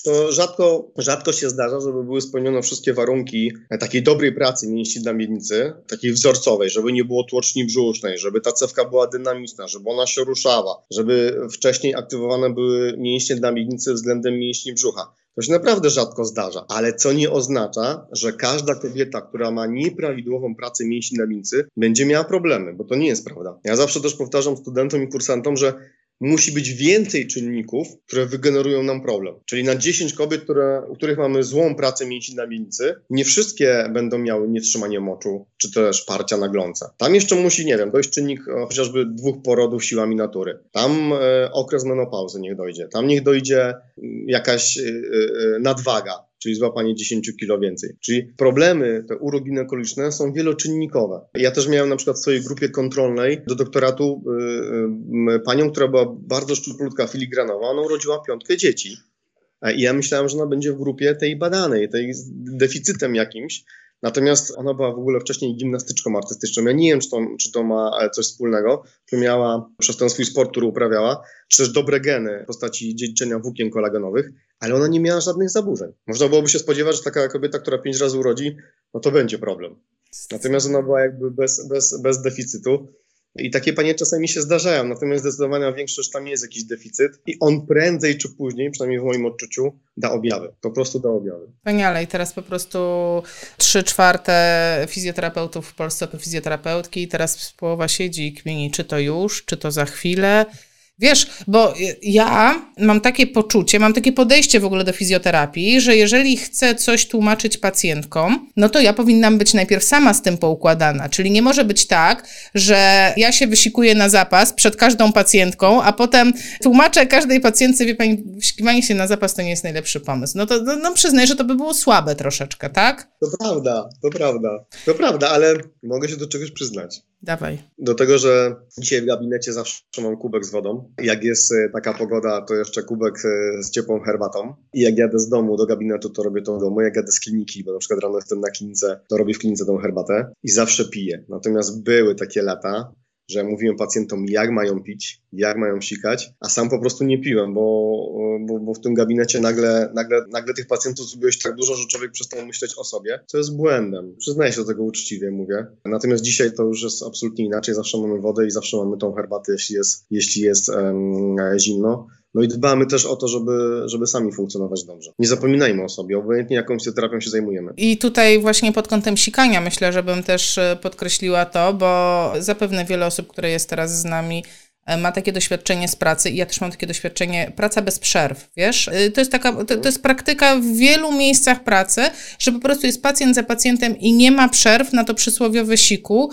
B: To rzadko, rzadko się zdarza, żeby były spełnione wszystkie warunki takiej dobrej pracy mięśni dla miednicy, takiej wzorcowej, żeby nie było tłoczni brzusznej, żeby ta cewka była dynamiczna, żeby ona się ruszała, żeby wcześniej aktywowane były mięśnie dla miednicy względem mięśni brzucha. To się naprawdę rzadko zdarza, ale co nie oznacza, że każda kobieta, która ma nieprawidłową pracę mięśni na mincy, będzie miała problemy, bo to nie jest prawda. Ja zawsze też powtarzam studentom i kursantom, że musi być więcej czynników, które wygenerują nam problem. Czyli na 10 kobiet, które, u których mamy złą pracę mięśni na miednicy, nie wszystkie będą miały nietrzymanie moczu, czy też parcia na glące. Tam jeszcze musi, nie wiem, dojść czynnik e, chociażby dwóch porodów siłami natury. Tam e, okres menopauzy niech dojdzie. Tam niech dojdzie mm, jakaś e, e, nadwaga czyli złapanie 10 kilo więcej. Czyli problemy te uroginekologiczne są wieloczynnikowe. Ja też miałem na przykład w swojej grupie kontrolnej do doktoratu y, y, panią, która była bardzo szczuplutka, filigranowa, ona urodziła piątkę dzieci. I ja myślałem, że ona będzie w grupie tej badanej, tej z deficytem jakimś, Natomiast ona była w ogóle wcześniej gimnastyczką artystyczną. Ja nie wiem, czy to, czy to ma e, coś wspólnego, czy miała przez ten swój sport, który uprawiała, czy też dobre geny w postaci dziedziczenia włókien kolagenowych, ale ona nie miała żadnych zaburzeń. Można byłoby się spodziewać, że taka kobieta, która pięć razy urodzi, no to będzie problem. Natomiast ona była jakby bez, bez, bez deficytu. I takie panie czasami się zdarzają, natomiast zdecydowana większość tam jest jakiś deficyt i on prędzej czy później, przynajmniej w moim odczuciu, da objawy. Po prostu da objawy.
A: Wspaniale. I teraz po prostu trzy czwarte fizjoterapeutów w Polsce to fizjoterapeutki. Teraz połowa siedzi i kmieni, czy to już, czy to za chwilę. Wiesz, bo ja mam takie poczucie, mam takie podejście w ogóle do fizjoterapii, że jeżeli chcę coś tłumaczyć pacjentkom, no to ja powinnam być najpierw sama z tym poukładana. Czyli nie może być tak, że ja się wysikuję na zapas przed każdą pacjentką, a potem tłumaczę każdej pacjentce, wie pani, wyszukiwanie się na zapas to nie jest najlepszy pomysł. No to no, no przyznaj, że to by było słabe troszeczkę, tak?
B: To prawda, to prawda. To prawda, ale mogę się do czegoś przyznać.
A: Dawaj.
B: Do tego, że dzisiaj w gabinecie zawsze mam kubek z wodą. Jak jest e, taka pogoda, to jeszcze kubek e, z ciepłą herbatą. I jak jadę z domu do gabinetu, to robię w domu. Jak jadę z kliniki, bo na przykład rano jestem na klinice, to robię w klinice tą herbatę i zawsze piję. Natomiast były takie lata, że mówiłem pacjentom, jak mają pić, jak mają sikać, a sam po prostu nie piłem, bo, bo, bo w tym gabinecie nagle, nagle, nagle tych pacjentów zrobiłeś tak dużo, że człowiek przestał myśleć o sobie, co jest błędem. Przyznaję się do tego uczciwie, mówię. Natomiast dzisiaj to już jest absolutnie inaczej. Zawsze mamy wodę i zawsze mamy tą herbatę, jeśli jest, jeśli jest um, zimno. No i dbamy też o to, żeby, żeby sami funkcjonować dobrze. Nie zapominajmy o sobie, obojętnie jaką terapią się zajmujemy.
A: I tutaj właśnie pod kątem sikania myślę, żebym też e, podkreśliła to, bo zapewne wiele osób, które jest teraz z nami, e, ma takie doświadczenie z pracy i ja też mam takie doświadczenie, praca bez przerw, wiesz? E, to jest taka, to, to, jest praktyka w wielu miejscach pracy, że po prostu jest pacjent za pacjentem i nie ma przerw na to przysłowiowe siku,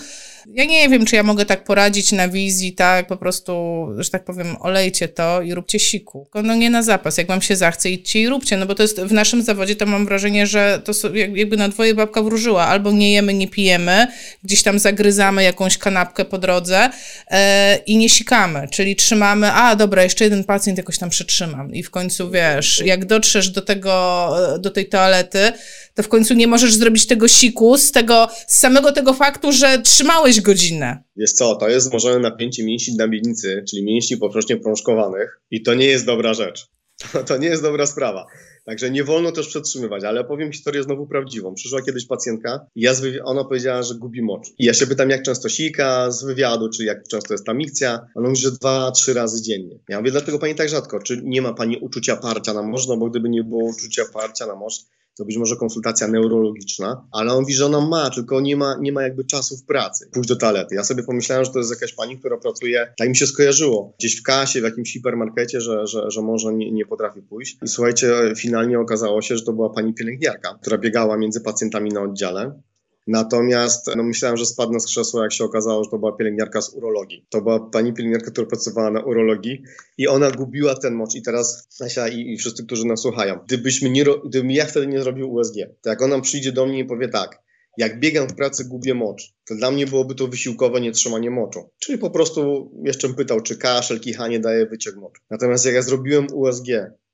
A: Ja nie wiem, czy ja mogę tak poradzić na wizji, tak, po prostu, że tak powiem, olejcie to i róbcie siku. No nie na zapas, jak wam się zachce, idźcie i róbcie, no bo to jest w naszym zawodzie, to mam wrażenie, że to jakby na dwoje babka wróżyła, albo nie jemy, nie pijemy, gdzieś tam zagryzamy jakąś kanapkę po drodze e, i nie sikamy, czyli trzymamy, a dobra, jeszcze jeden pacjent jakoś tam przetrzymam. I w końcu, wiesz, jak dotrzesz do tego, do tej toalety, to w końcu nie możesz zrobić tego siku z tego, z samego tego faktu, że trzymałeś godzinę.
B: Wiesz co, to jest wzmożone napięcie mięśni na miednicy, czyli mięśni poprzednio prążkowanych i to nie jest dobra rzecz. To, nie jest dobra sprawa. Także nie wolno też przetrzymywać, ale opowiem historię znowu prawdziwą. Przyszła kiedyś pacjentka i ja ona powiedziała, że gubi mocz. I ja się pytam, jak często sika z wywiadu, czy jak często jest ta mikcja. Ona mówi, że dwa, trzy razy dziennie. Ja mówię, dlaczego pani tak rzadko? Czy nie ma pani uczucia parcia na mocz? No bo gdyby nie było uczucia parcia na mocz, to być może konsultacja neurologiczna, ale on mówi, że ona ma, tylko nie ma, nie ma jakby czasu w pracy. Pójść do toalety. Ja sobie pomyślałem, że to jest jakaś pani, która pracuje, tak mi się skojarzyło, gdzieś w kasie, w jakimś hipermarkecie, że, że, że może nie, nie potrafi pójść. I słuchajcie, finalnie okazało się, że to była pani pielęgniarka, która biegała między pacjentami na oddziale Natomiast no, myślałem, że spadnę z krzesła, jak się okazało, że to była pielęgniarka z urologii. To była pani pielęgniarka, która pracowała na urologii i ona gubiła ten mocz. I teraz, Asia i, i wszyscy, którzy nas słuchają, gdybyśmy nie, gdybym ja wtedy nie zrobił USG, to jak ona przyjdzie do mnie i powie tak, jak biegam w pracy, gubię mocz, to dla mnie byłoby to wysiłkowe nietrzymanie moczu. Czyli po prostu jeszcze bym pytał, czy kaszel, kichanie daje wyciek moczu. Natomiast jak ja zrobiłem USG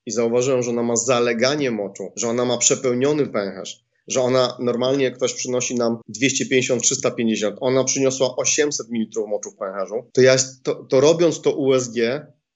B: i zauważyłem, że ona ma zaleganie moczu, że ona ma przepełniony pęcherz, że ona normalnie ktoś przynosi nam 250-350, ona przyniosła 800 ml moczu w pęcherzu, to ja to, to robiąc to USG,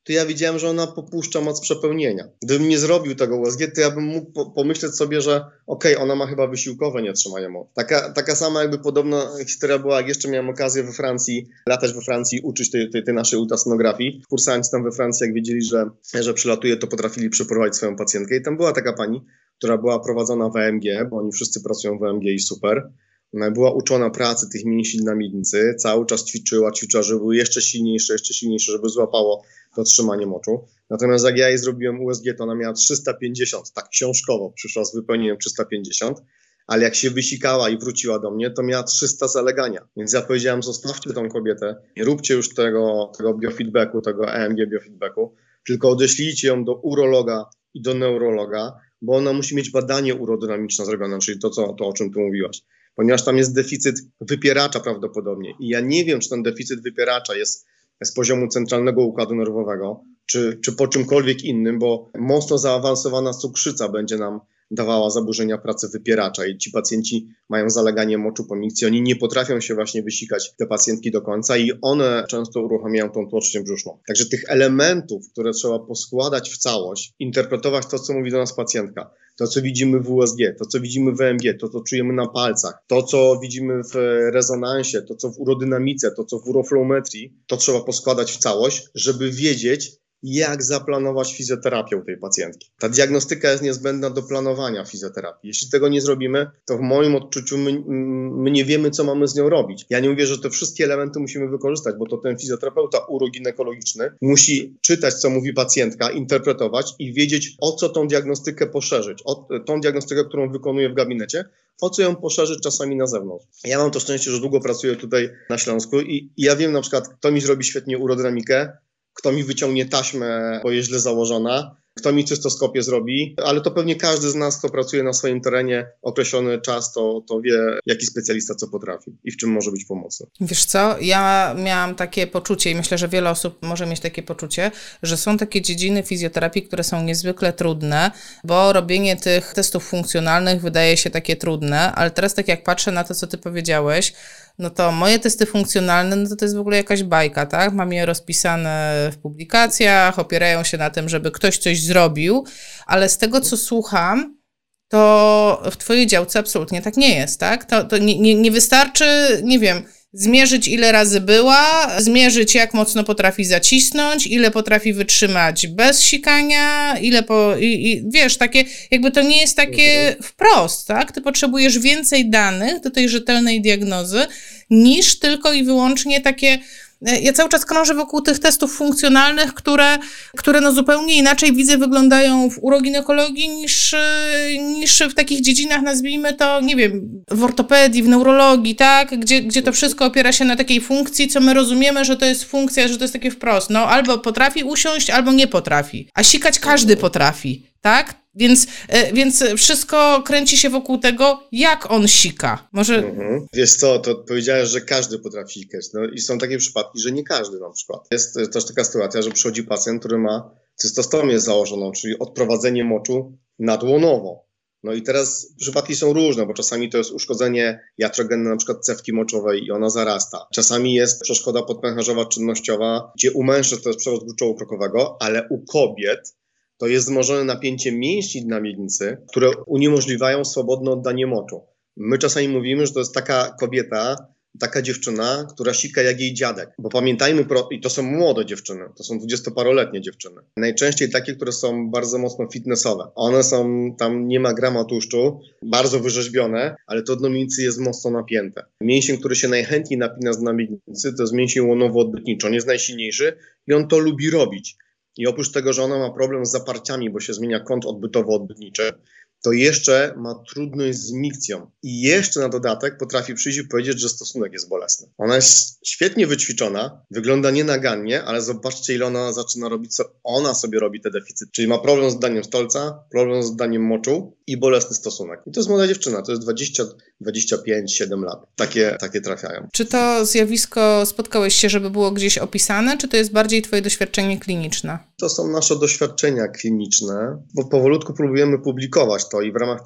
B: to ja widziałem, że ona popuszcza moc przepełnienia. Gdybym nie zrobił tego USG, to ja bym mógł po pomyśleć sobie, że okej, okay, ona ma chyba wysiłkowe nietrzymanie mocy. Taka, taka sama jakby podobna historia była, jak jeszcze miałem okazję we Francji, latać we Francji, uczyć tej, tej, tej naszej ultrasonografii. Kursanci tam we Francji, jak wiedzieli, że, że przylatuje, to potrafili przeprowadzić swoją pacjentkę i tam była taka pani, która była prowadzona w EMG, bo oni wszyscy pracują w EMG i super. Była uczona pracy tych mięśni na miednicy, cały czas ćwiczyła, ćwiczyła, żeby były jeszcze silniejsze, jeszcze silniejsze, żeby złapało to trzymanie moczu. Natomiast jak ja jej zrobiłem USG, to ona miała 350, tak książkowo przyszła z wypełnieniem 350, ale jak się wysikała i wróciła do mnie, to miała 300 zalegania. Więc ja powiedziałem, zostawcie tą kobietę, nie róbcie już tego, tego biofeedbacku, tego EMG biofeedbacku, tylko odeślijcie ją do urologa i do neurologa, bo ona musi mieć badanie urodynamiczne zrobione, czyli to, co, to o czym tu mówiłaś. Ponieważ tam jest deficyt wypieracza prawdopodobnie. I ja nie wiem, czy ten deficyt wypieracza jest z poziomu centralnego układu nerwowego, czy, czy po czymkolwiek innym, bo mocno zaawansowana cukrzyca będzie nam dawała zaburzenia pracy wypieracza i ci pacjenci mają zaleganie moczu po mikcji, oni nie potrafią się właśnie wysikać, te pacjentki do końca i one często uruchamiają tą tłocznię brzuszną. Także tych elementów, które trzeba poskładać w całość, interpretować to, co mówi do nas pacjentka, to, co widzimy w USG, to, co widzimy w EMG, to, co czujemy na palcach, to, co widzimy w rezonansie, to, co w urodynamice, to, co w uroflometrii, to trzeba poskładać w całość, żeby wiedzieć, jak zaplanować fizjoterapię tej pacjentki. Ta diagnostyka jest niezbędna do planowania fizjoterapii. Jeśli tego nie zrobimy, to w moim odczuciu my, my, nie wiemy, co mamy z nią robić. Ja nie mówię, że te wszystkie elementy musimy wykorzystać, bo to ten fizjoterapeuta uroginekologiczny musi czytać, co mówi pacjentka, interpretować i wiedzieć, o co tą diagnostykę poszerzyć, o tą diagnostykę, którą wykonuje w gabinecie, o co ją poszerzyć czasami na zewnątrz. Ja mam to szczęście, że długo pracuję tutaj na Śląsku i, i ja wiem na przykład, kto mi zrobi świetnie urodynamikę, kto mi wyciągnie taśmę, bo jest źle założona, kto mi cystoskopię zrobi, ale to pewnie każdy z nas, kto pracuje na swoim terenie określony czas, to, to wie, jaki specjalista co potrafi i w czym może być pomocny.
A: Wiesz co, ja miałam takie poczucie i myślę, że wiele osób może mieć takie poczucie, że są takie dziedziny fizjoterapii, które są niezwykle trudne, bo robienie tych testów funkcjonalnych wydaje się takie trudne, ale teraz tak jak patrzę na to, co ty powiedziałeś, no to moje testy funkcjonalne, no to to jest w ogóle jakaś bajka, tak? Mam je rozpisane w publikacjach, opierają się na tym, żeby ktoś coś zrobił, ale z tego, co słucham, to w twojej działce absolutnie tak nie jest, tak? To, to nie, nie, nie wystarczy, nie wiem, zmierzyć ile razy była, zmierzyć jak mocno potrafi zacisnąć, ile potrafi wytrzymać bez sikania, ile po, i, i, wiesz, takie, jakby to nie jest takie mhm. wprost, tak? Ty potrzebujesz więcej danych do tej rzetelnej diagnozy, niż tylko i wyłącznie takie ja cały czas krążę wokół tych testów funkcjonalnych, które, które no zupełnie inaczej widzę wyglądają w uroginekologii niż, niż w takich dziedzinach, nazwijmy to, nie wiem, w ortopedii, w neurologii, tak? Gdzie, gdzie to wszystko opiera się na takiej funkcji, co my rozumiemy, że to jest funkcja, że to jest takie wprost. No albo potrafi usiąść, albo nie potrafi. A sikać każdy potrafi, tak? Więc, e, więc wszystko kręci się wokół tego, jak on sika. Może... Mhm.
B: Wiesz co, to powiedziałeś, że każdy potrafi sikać. No i są takie przypadki, że nie każdy na przykład. Jest też taka sytuacja, że przychodzi pacjent, który ma cystostomię założoną, czyli odprowadzenie moczu nadłonowo. No i teraz przypadki są różne, bo czasami to jest uszkodzenie jatrogenne na przykład cewki moczowej i ona zarasta. Czasami jest przeszkoda podpęcherzowa czynnościowa, gdzie u mężczyzn to jest przerost gruczołu krokowego, ale u kobiet to jest wzmożone napięcie mięśni na miednicy, które uniemożliwiają swobodne oddanie moczu. My czasami mówimy, że to jest taka kobieta, taka dziewczyna, która sika jak jej dziadek. Bo pamiętajmy, i to są młode dziewczyny, to są dwudziestoparoletnie dziewczyny. Najczęściej takie, które są bardzo mocno fitnessowe. One są, tam nie ma grama tłuszczu, bardzo wyrzeźbione, ale to dno miednicy jest mocno napięte. Mięsień, który się najchętniej napina z miednicy, to jest mięsień łonowo-odbytniczy. On jest najsilniejszy i on to lubi robić. I oprócz tego, że ona ma problem z zaparciami, bo się zmienia kąt odbytowo-odbytniczy, to jeszcze ma trudność z mikcją. I jeszcze na dodatek potrafi przyjść i powiedzieć, że stosunek jest bolesny. Ona jest świetnie wyćwiczona, wygląda nienagannie, ale zobaczcie, ile ona zaczyna robić, co ona sobie robi te deficyty. Czyli ma problem z daniem stolca, problem z daniem moczu i bolesny stosunek. I to jest młoda dziewczyna, to jest 20, 25, 7 lat. Takie, takie trafiają.
A: Czy to zjawisko spotkałeś się, żeby było gdzieś opisane, czy to jest bardziej twoje doświadczenie kliniczne?
B: To są nasze doświadczenia kliniczne, bo powolutku próbujemy publikować to i w ramach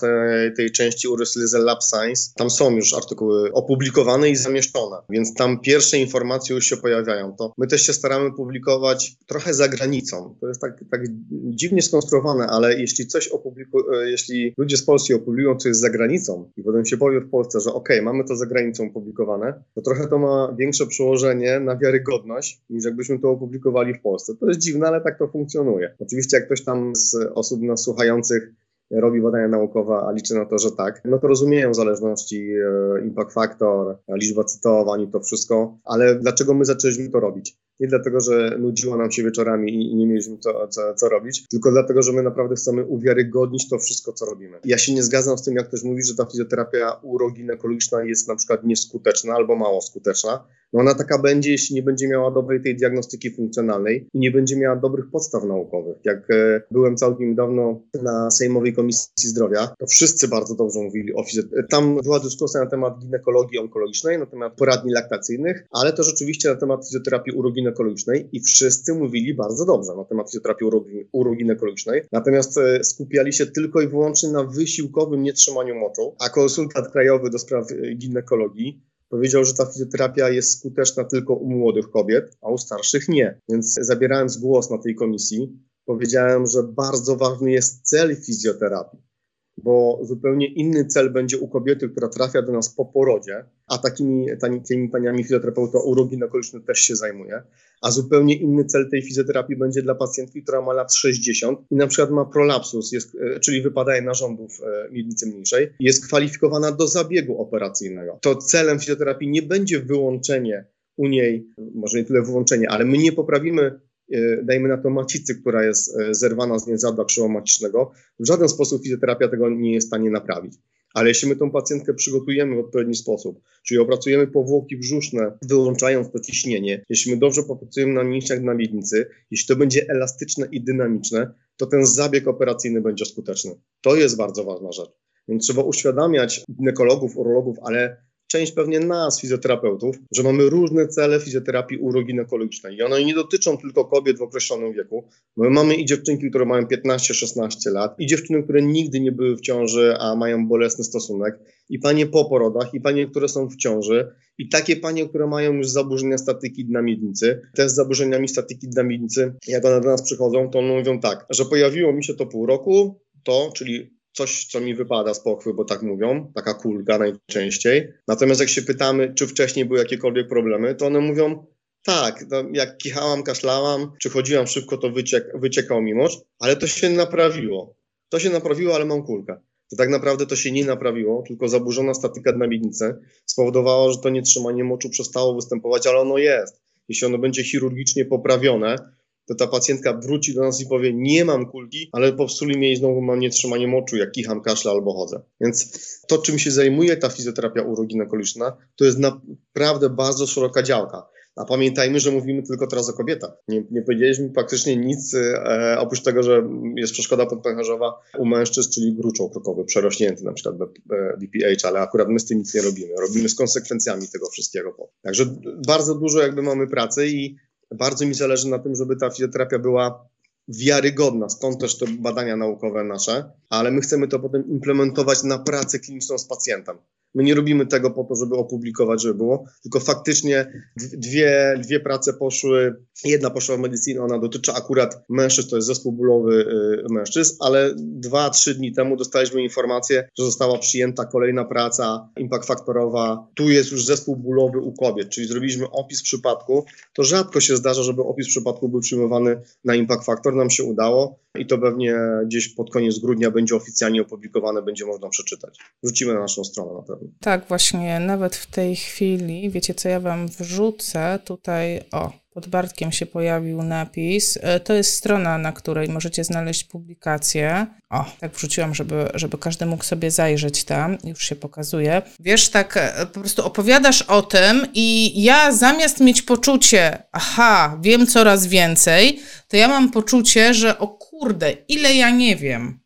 B: tej, części Uryslizel Lab Science tam są już artykuły opublikowane i zamieszczone, więc tam pierwsze informacje już się pojawiają. To my też się staramy publikować trochę za granicą. To jest tak, tak dziwnie skonstruowane, ale jeśli coś opublikują, jeśli ludzie z Polski opublikują coś za granicą i potem się powie w Polsce, że ok, mamy to za granicą opublikowane, to trochę to ma większe przełożenie na wiarygodność niż jakbyśmy to opublikowali w Polsce. To jest dziwne, ale tak to funkcjonuje. Oczywiście jak ktoś tam z osób nas słuchających robi badania naukowe, a liczy na to, że tak, no to rozumieją zależności, e, impact factor, liczba cytowań i to wszystko, ale dlaczego my zaczęliśmy to robić? Nie dlatego, że nudziło nam się wieczorami i nie mieliśmy co, co, co, robić, tylko dlatego, że my naprawdę chcemy uwiarygodnić to wszystko, co robimy. Ja się nie zgadzam z tym, jak ktoś mówi, że ta fizjoterapia uroginekologiczna jest na przykład nieskuteczna albo mało skuteczna. No ona taka będzie, jeśli nie będzie miała dobrej tej diagnostyki funkcjonalnej i nie będzie miała dobrych podstaw naukowych. Jak e, byłem całkiem dawno na Sejmowej Komisji Zdrowia, to wszyscy bardzo dobrze mówili o fizjoterapii. Tam była dyskusja na temat ginekologii onkologicznej, na temat poradni laktacyjnych, ale to rzeczywiście na temat fizjoterapii uroginekologicznej i wszyscy mówili bardzo dobrze na temat fizjoterapii uroginekologicznej. Natomiast e, skupiali się tylko i wyłącznie na wysiłkowym nietrzymaniu moczu, a konsultant krajowy do spraw e, ginekologii powiedział, że ta fizjoterapia jest skuteczna tylko u młodych kobiet, a u starszych nie. Więc zabierając głos na tej komisji, powiedziałem, że bardzo ważny jest cel fizjoterapii bo zupełnie inny cel będzie u kobiety, która trafia do nas po porodzie, a takimi, takimi paniami fizjoterapeuta uroginekologiczny też się zajmuje, a zupełnie inny cel tej fizjoterapii będzie dla pacjentki, która ma lat 60 i na przykład ma prolapsus, jest, e, czyli wypadanie narządów e, miednicy mniejszej, jest kwalifikowana do zabiegu operacyjnego. To celem fizjoterapii nie będzie wyłączenie u niej, może nie tyle wyłączenie, ale my nie poprawimy dajmy na to macicy, która jest e, zerwana z więzadła krzywomacicznego, w żaden sposób fizjoterapia tego nie jest w stanie naprawić. Ale jeśli my tą pacjentkę przygotujemy w odpowiedni sposób, czyli opracujemy powłoki brzuszne, wyłączając to ciśnienie, jeśli my dobrze popracujemy na mięśniach na miednicy, jeśli to będzie elastyczne i dynamiczne, to ten zabieg operacyjny będzie skuteczny. To jest bardzo ważna rzecz. Więc trzeba uświadamiać ginekologów, urologów, ale część pewnie nas, fizjoterapeutów, że mamy różne cele fizjoterapii uroginekologicznej i one nie dotyczą tylko kobiet w określonym wieku. My mamy i dziewczynki, które mają 15-16 lat, i dziewczyny, które nigdy nie były w ciąży, a mają bolesny stosunek, i panie po porodach, i panie, które są w ciąży, i takie panie, które mają już zaburzenia statyki dna miednicy. Te z zaburzeniami statyki dna miednicy, jak one do nas przychodzą, to one mówią tak, że pojawiło mi się to pół roku, to, czyli coś, co mi wypada z pochwy, bo tak mówią, taka kulka najczęściej. Natomiast jak się pytamy, czy wcześniej były jakiekolwiek problemy, to one mówią, tak, no jak kichałam, kaszlałam, czy chodziłam szybko, to wyciek, wyciekał mi mocz, ale to się naprawiło. To się naprawiło, ale mam kulkę. To tak naprawdę to się nie naprawiło, tylko zaburzona statyka na miednicy spowodowała, że to nietrzymanie moczu przestało występować, ale ono jest. jeśli ono będzie chirurgicznie poprawione, to ta pacjentka wróci do nas i powie, nie mam kulki, ale po psuli mnie i znowu mam nietrzymanie moczu, jak kicham, kaszle albo chodzę. Więc to, czym się zajmuje ta fizjoterapia uroginekologiczna, to jest naprawdę bardzo szeroka działka. A pamiętajmy, że mówimy tylko teraz o kobietach. Nie, nie powiedzieliśmy praktycznie nic e, oprócz tego, że jest przeszkoda podpęcherzowa u mężczyzn, czyli gruczoł krokowy, przerośnięty na przykład BPH, ale akurat my z tym nic nie robimy. Robimy z konsekwencjami tego wszystkiego. Także bardzo dużo jakby mamy pracy i bardzo mi zależy na tym, żeby ta fizjoterapia była wiarygodna, stąd też te badania naukowe nasze, ale my chcemy to potem implementować na pracę kliniczną z pacjentem. My nie robimy tego po to, żeby opublikować, żeby było, tylko faktycznie dwie, dwie prace poszły. Jedna poszła w medycynie, ona dotyczy akurat mężczyzn, to jest zespół bólowy y, mężczyzn, ale dwa, trzy dni temu dostaliśmy informację, że została przyjęta kolejna praca impact faktorowa. Tu jest już zespół bólowy u kobiet, czyli zrobiliśmy opis przypadku. To rzadko się zdarza, żeby opis przypadku był przyjmowany na impact factor. Nam się udało i to pewnie gdzieś pod koniec grudnia będzie oficjalnie opublikowane, będzie można przeczytać. Wrzucimy na naszą stronę na pewno.
A: Tak, właśnie, nawet w tej chwili, wiecie co ja wam wrzucę tutaj, o, pod Bartkiem się pojawił napis. E, to jest strona, na której możecie znaleźć publikację. O, tak wrzuciłam, żeby, żeby każdy mógł sobie zajrzeć tam. Już się pokazuje. Wiesz, tak e, po prostu opowiadasz o tym i ja zamiast mieć poczucie, aha, wiem coraz więcej, to ja mam poczucie, że o kurde, ile ja nie wiem.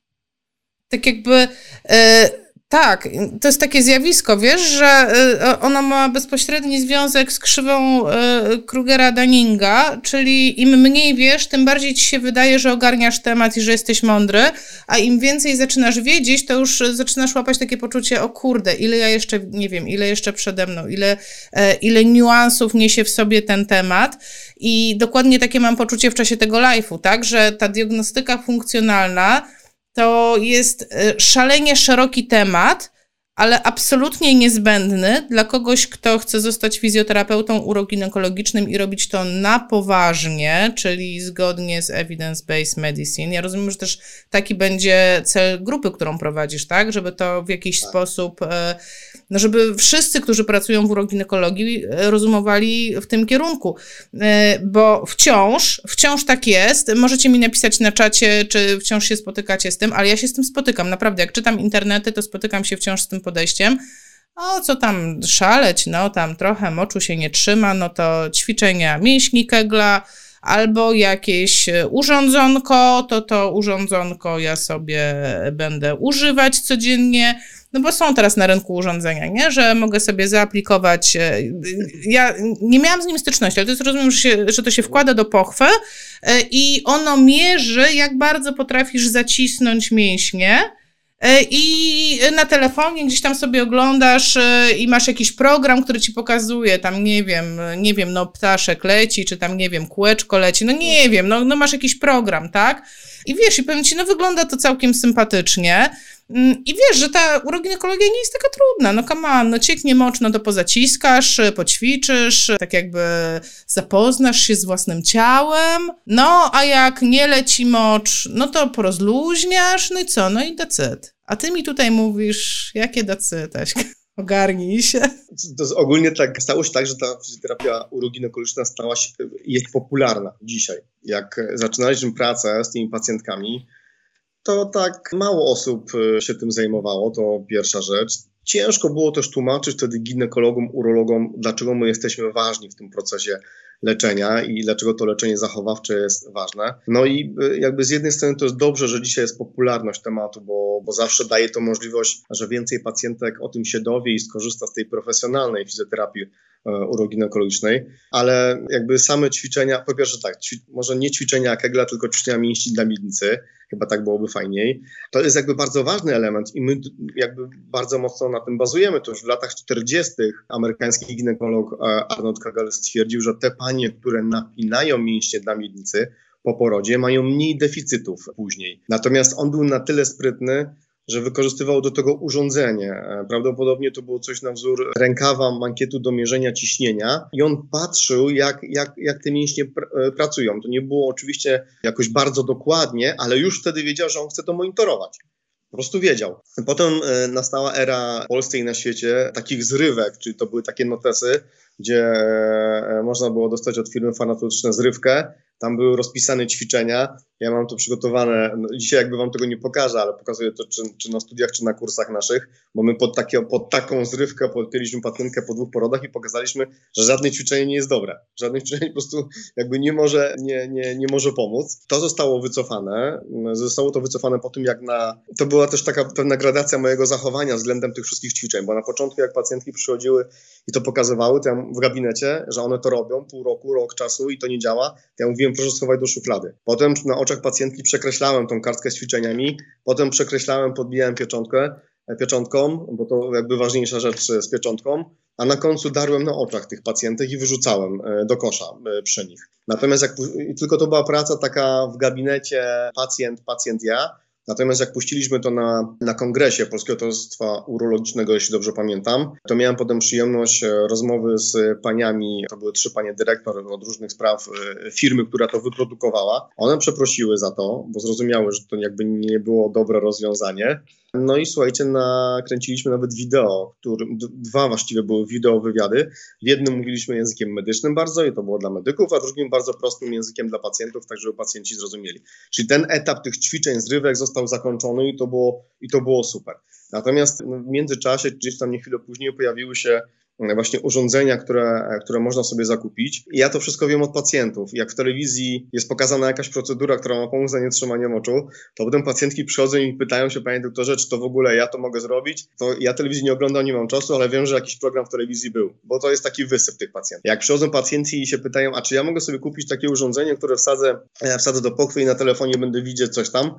A: Tak jakby... Yy, tak, to jest takie zjawisko, wiesz, że y, ono ma bezpośredni związek z krzywą y, Krugera-Daninga, czyli im mniej wiesz, tym bardziej ci się wydaje, że ogarniasz temat i że jesteś mądry, a im więcej zaczynasz wiedzieć, to już zaczynasz łapać takie poczucie, o kurde, ile ja jeszcze nie wiem, ile jeszcze przede mną, ile, e, ile niuansów niesie w sobie ten temat. I dokładnie takie mam poczucie w czasie tego live'u, tak, że ta diagnostyka funkcjonalna to jest e, szalenie szeroki temat, ale absolutnie niezbędny dla kogoś, kto chce zostać fizjoterapeutą uroginekologicznym i robić to na poważnie, czyli zgodnie z evidence-based medicine. Ja rozumiem, że też taki będzie cel grupy, którą prowadzisz, tak? Żeby to w jakiś tak. sposób, e, no żeby wszyscy, którzy pracują w uroginekologii, e, rozumowali w tym kierunku. E, bo wciąż, wciąż tak jest. Możecie mi napisać na czacie, czy wciąż się spotykacie z tym, ale ja się z tym spotykam. Naprawdę, jak czytam internety, to spotykam się wciąż z tym podejściem. O, co tam szaleć, no tam trochę moczu się nie trzyma, no to ćwiczenia mięśni kegla, albo jakieś urządzonko, to to urządzonko ja sobie będę używać codziennie, no bo są teraz na rynku urządzenia, nie? że mogę sobie zaaplikować. E, ja nie miałam z nim styczności, ale to jest rozumiem, że, się, że to się wkłada do pochwy e, i ono mierzy, jak bardzo potrafisz zacisnąć mięśnie E, I na telefonie gdzieś tam sobie oglądasz e, i masz jakiś program, który ci pokazuje, tam nie wiem, nie wiem, no ptaszek leci, czy tam nie wiem, kółeczko leci, no nie wiem, no, no masz jakiś program, tak? I wiesz, i powiem ci, no wygląda to całkiem sympatycznie. Mm, I wiesz, że ta uroginekologia nie jest taka trudna. No come on, no cieknie mocz, no to pozaciskasz, poćwiczysz, tak jakby zapoznasz się z własnym ciałem. No, a jak nie leci mocz, no to porozluźniasz, no i co? No i decyd. A ty mi tutaj mówisz, jakie decyd, Ogarnij się.
B: To ogólnie tak, stało się tak, że ta fizjoterapia uroginekologiczna stała się, jest popularna dzisiaj. Jak zaczynaliśmy pracę z tymi pacjentkami, to tak mało osób e, się tym zajmowało, to pierwsza rzecz. Ciężko było też tłumaczyć wtedy ginekologom, urologom, dlaczego my jesteśmy ważni w tym procesie leczenia i dlaczego to leczenie zachowawcze jest ważne. No i e, jakby z jednej strony to jest dobrze, że dzisiaj jest popularność tematu, bo, bo zawsze daje to możliwość, że więcej pacjentek o tym się dowie i skorzysta z tej profesjonalnej fizjoterapii e, uroginekologicznej, ale jakby same ćwiczenia, po pierwsze tak, może nie ćwiczenia Kegla, tylko ćwiczenia mięśni dla miednicy, chyba tak byłoby fajniej. To jest jakby bardzo ważny element i my jakby bardzo mocno na tym bazujemy. To już w latach 40. amerykański ginekolog e, Arnold Kagel stwierdził, że te panie, które napinają mięśnie dla miednicy po porodzie, mają mniej deficytów później. Natomiast on był na tyle sprytny, że wykorzystywał do tego urządzenie. E, prawdopodobnie to było coś na wzór rękawa mankietu do mierzenia ciśnienia i on patrzył, jak, jak, jak te mięśnie pr e, pracują. To nie było oczywiście jakoś bardzo dokładnie, ale już wtedy wiedział, że on chce to monitorować. Po prostu wiedział. Potem e, nastała era w Polsce i na świecie takich zrywek, czyli to były takie notesy, gdzie można było dostać od firmy farmaceutycznej zrywkę, tam były rozpisane ćwiczenia. Ja mam to przygotowane. No, dzisiaj jakby wam tego nie pokażę, ale pokazuję to czy, czy na studiach, czy na kursach naszych, bo my pod, takie, pod taką zrywkę podpięliśmy pacjentkę po dwóch porodach i pokazaliśmy, że żadne ćwiczenie nie jest dobre. Żadne ćwiczenie po prostu jakby nie może, nie, nie, nie może pomóc. To zostało wycofane. Zostało to wycofane po tym, jak na... To była też taka pewna gradacja mojego zachowania względem tych wszystkich ćwiczeń, bo na początku jak pacjentki przychodziły i to pokazywały, ja w gabinecie, że one to robią pół roku, rok czasu i to nie działa, ja mówiłem, proszę schować do szuflady. Potem na oczach pacjentki przekreślałem tą kartkę z ćwiczeniami, potem przekreślałem, podbijałem pieczątkę, e, pieczątką, bo to jakby ważniejsza rzecz e, z pieczątką, a na końcu darłem na oczach tych pacjentek i wyrzucałem e, do kosza przy nich. Natomiast jak tylko to była praca taka w gabinecie pacjent, pacjent ja, Natomiast jak puściliśmy to na, na kongresie Polskiego Towarzystwa Urologicznego, jeśli dobrze pamiętam, to miałem potem przyjemność e, rozmowy z paniami, to były trzy panie dyrektor od różnych spraw e, firmy, która to wyprodukowała. One przeprosiły za to, bo zrozumiały, że to jakby nie było dobre rozwiązanie. No i słuchajcie, nakręciliśmy nawet wideo, który, dwa właściwie były wideo wywiady. W jednym mówiliśmy językiem medycznym bardzo i to było dla medyków, a drugim bardzo prostym językiem dla pacjentów, tak żeby pacjenci zrozumieli. Czyli ten etap tych ćwiczeń, zrywek został zakończony i to było, i to było super. Natomiast w międzyczasie, gdzieś tam nie chwilę później pojawiły się właśnie urządzenia, które, które można sobie zakupić. I ja to wszystko wiem od pacjentów. Jak w telewizji jest pokazana jakaś procedura, która ma pomóc za nietrzymaniem oczu, to potem pacjentki przychodzą i pytają się, panie doktorze, czy to w ogóle ja to mogę zrobić? To ja telewizji nie oglądam, nie mam czasu, ale wiem, że jakiś program w telewizji był, bo to jest taki wysyp tych pacjentów. Jak przychodzą pacjenci i się pytają, a czy ja mogę sobie kupić takie urządzenie, które wsadzę, e, wsadzę do pochwy i na telefonie będę widzieć coś tam,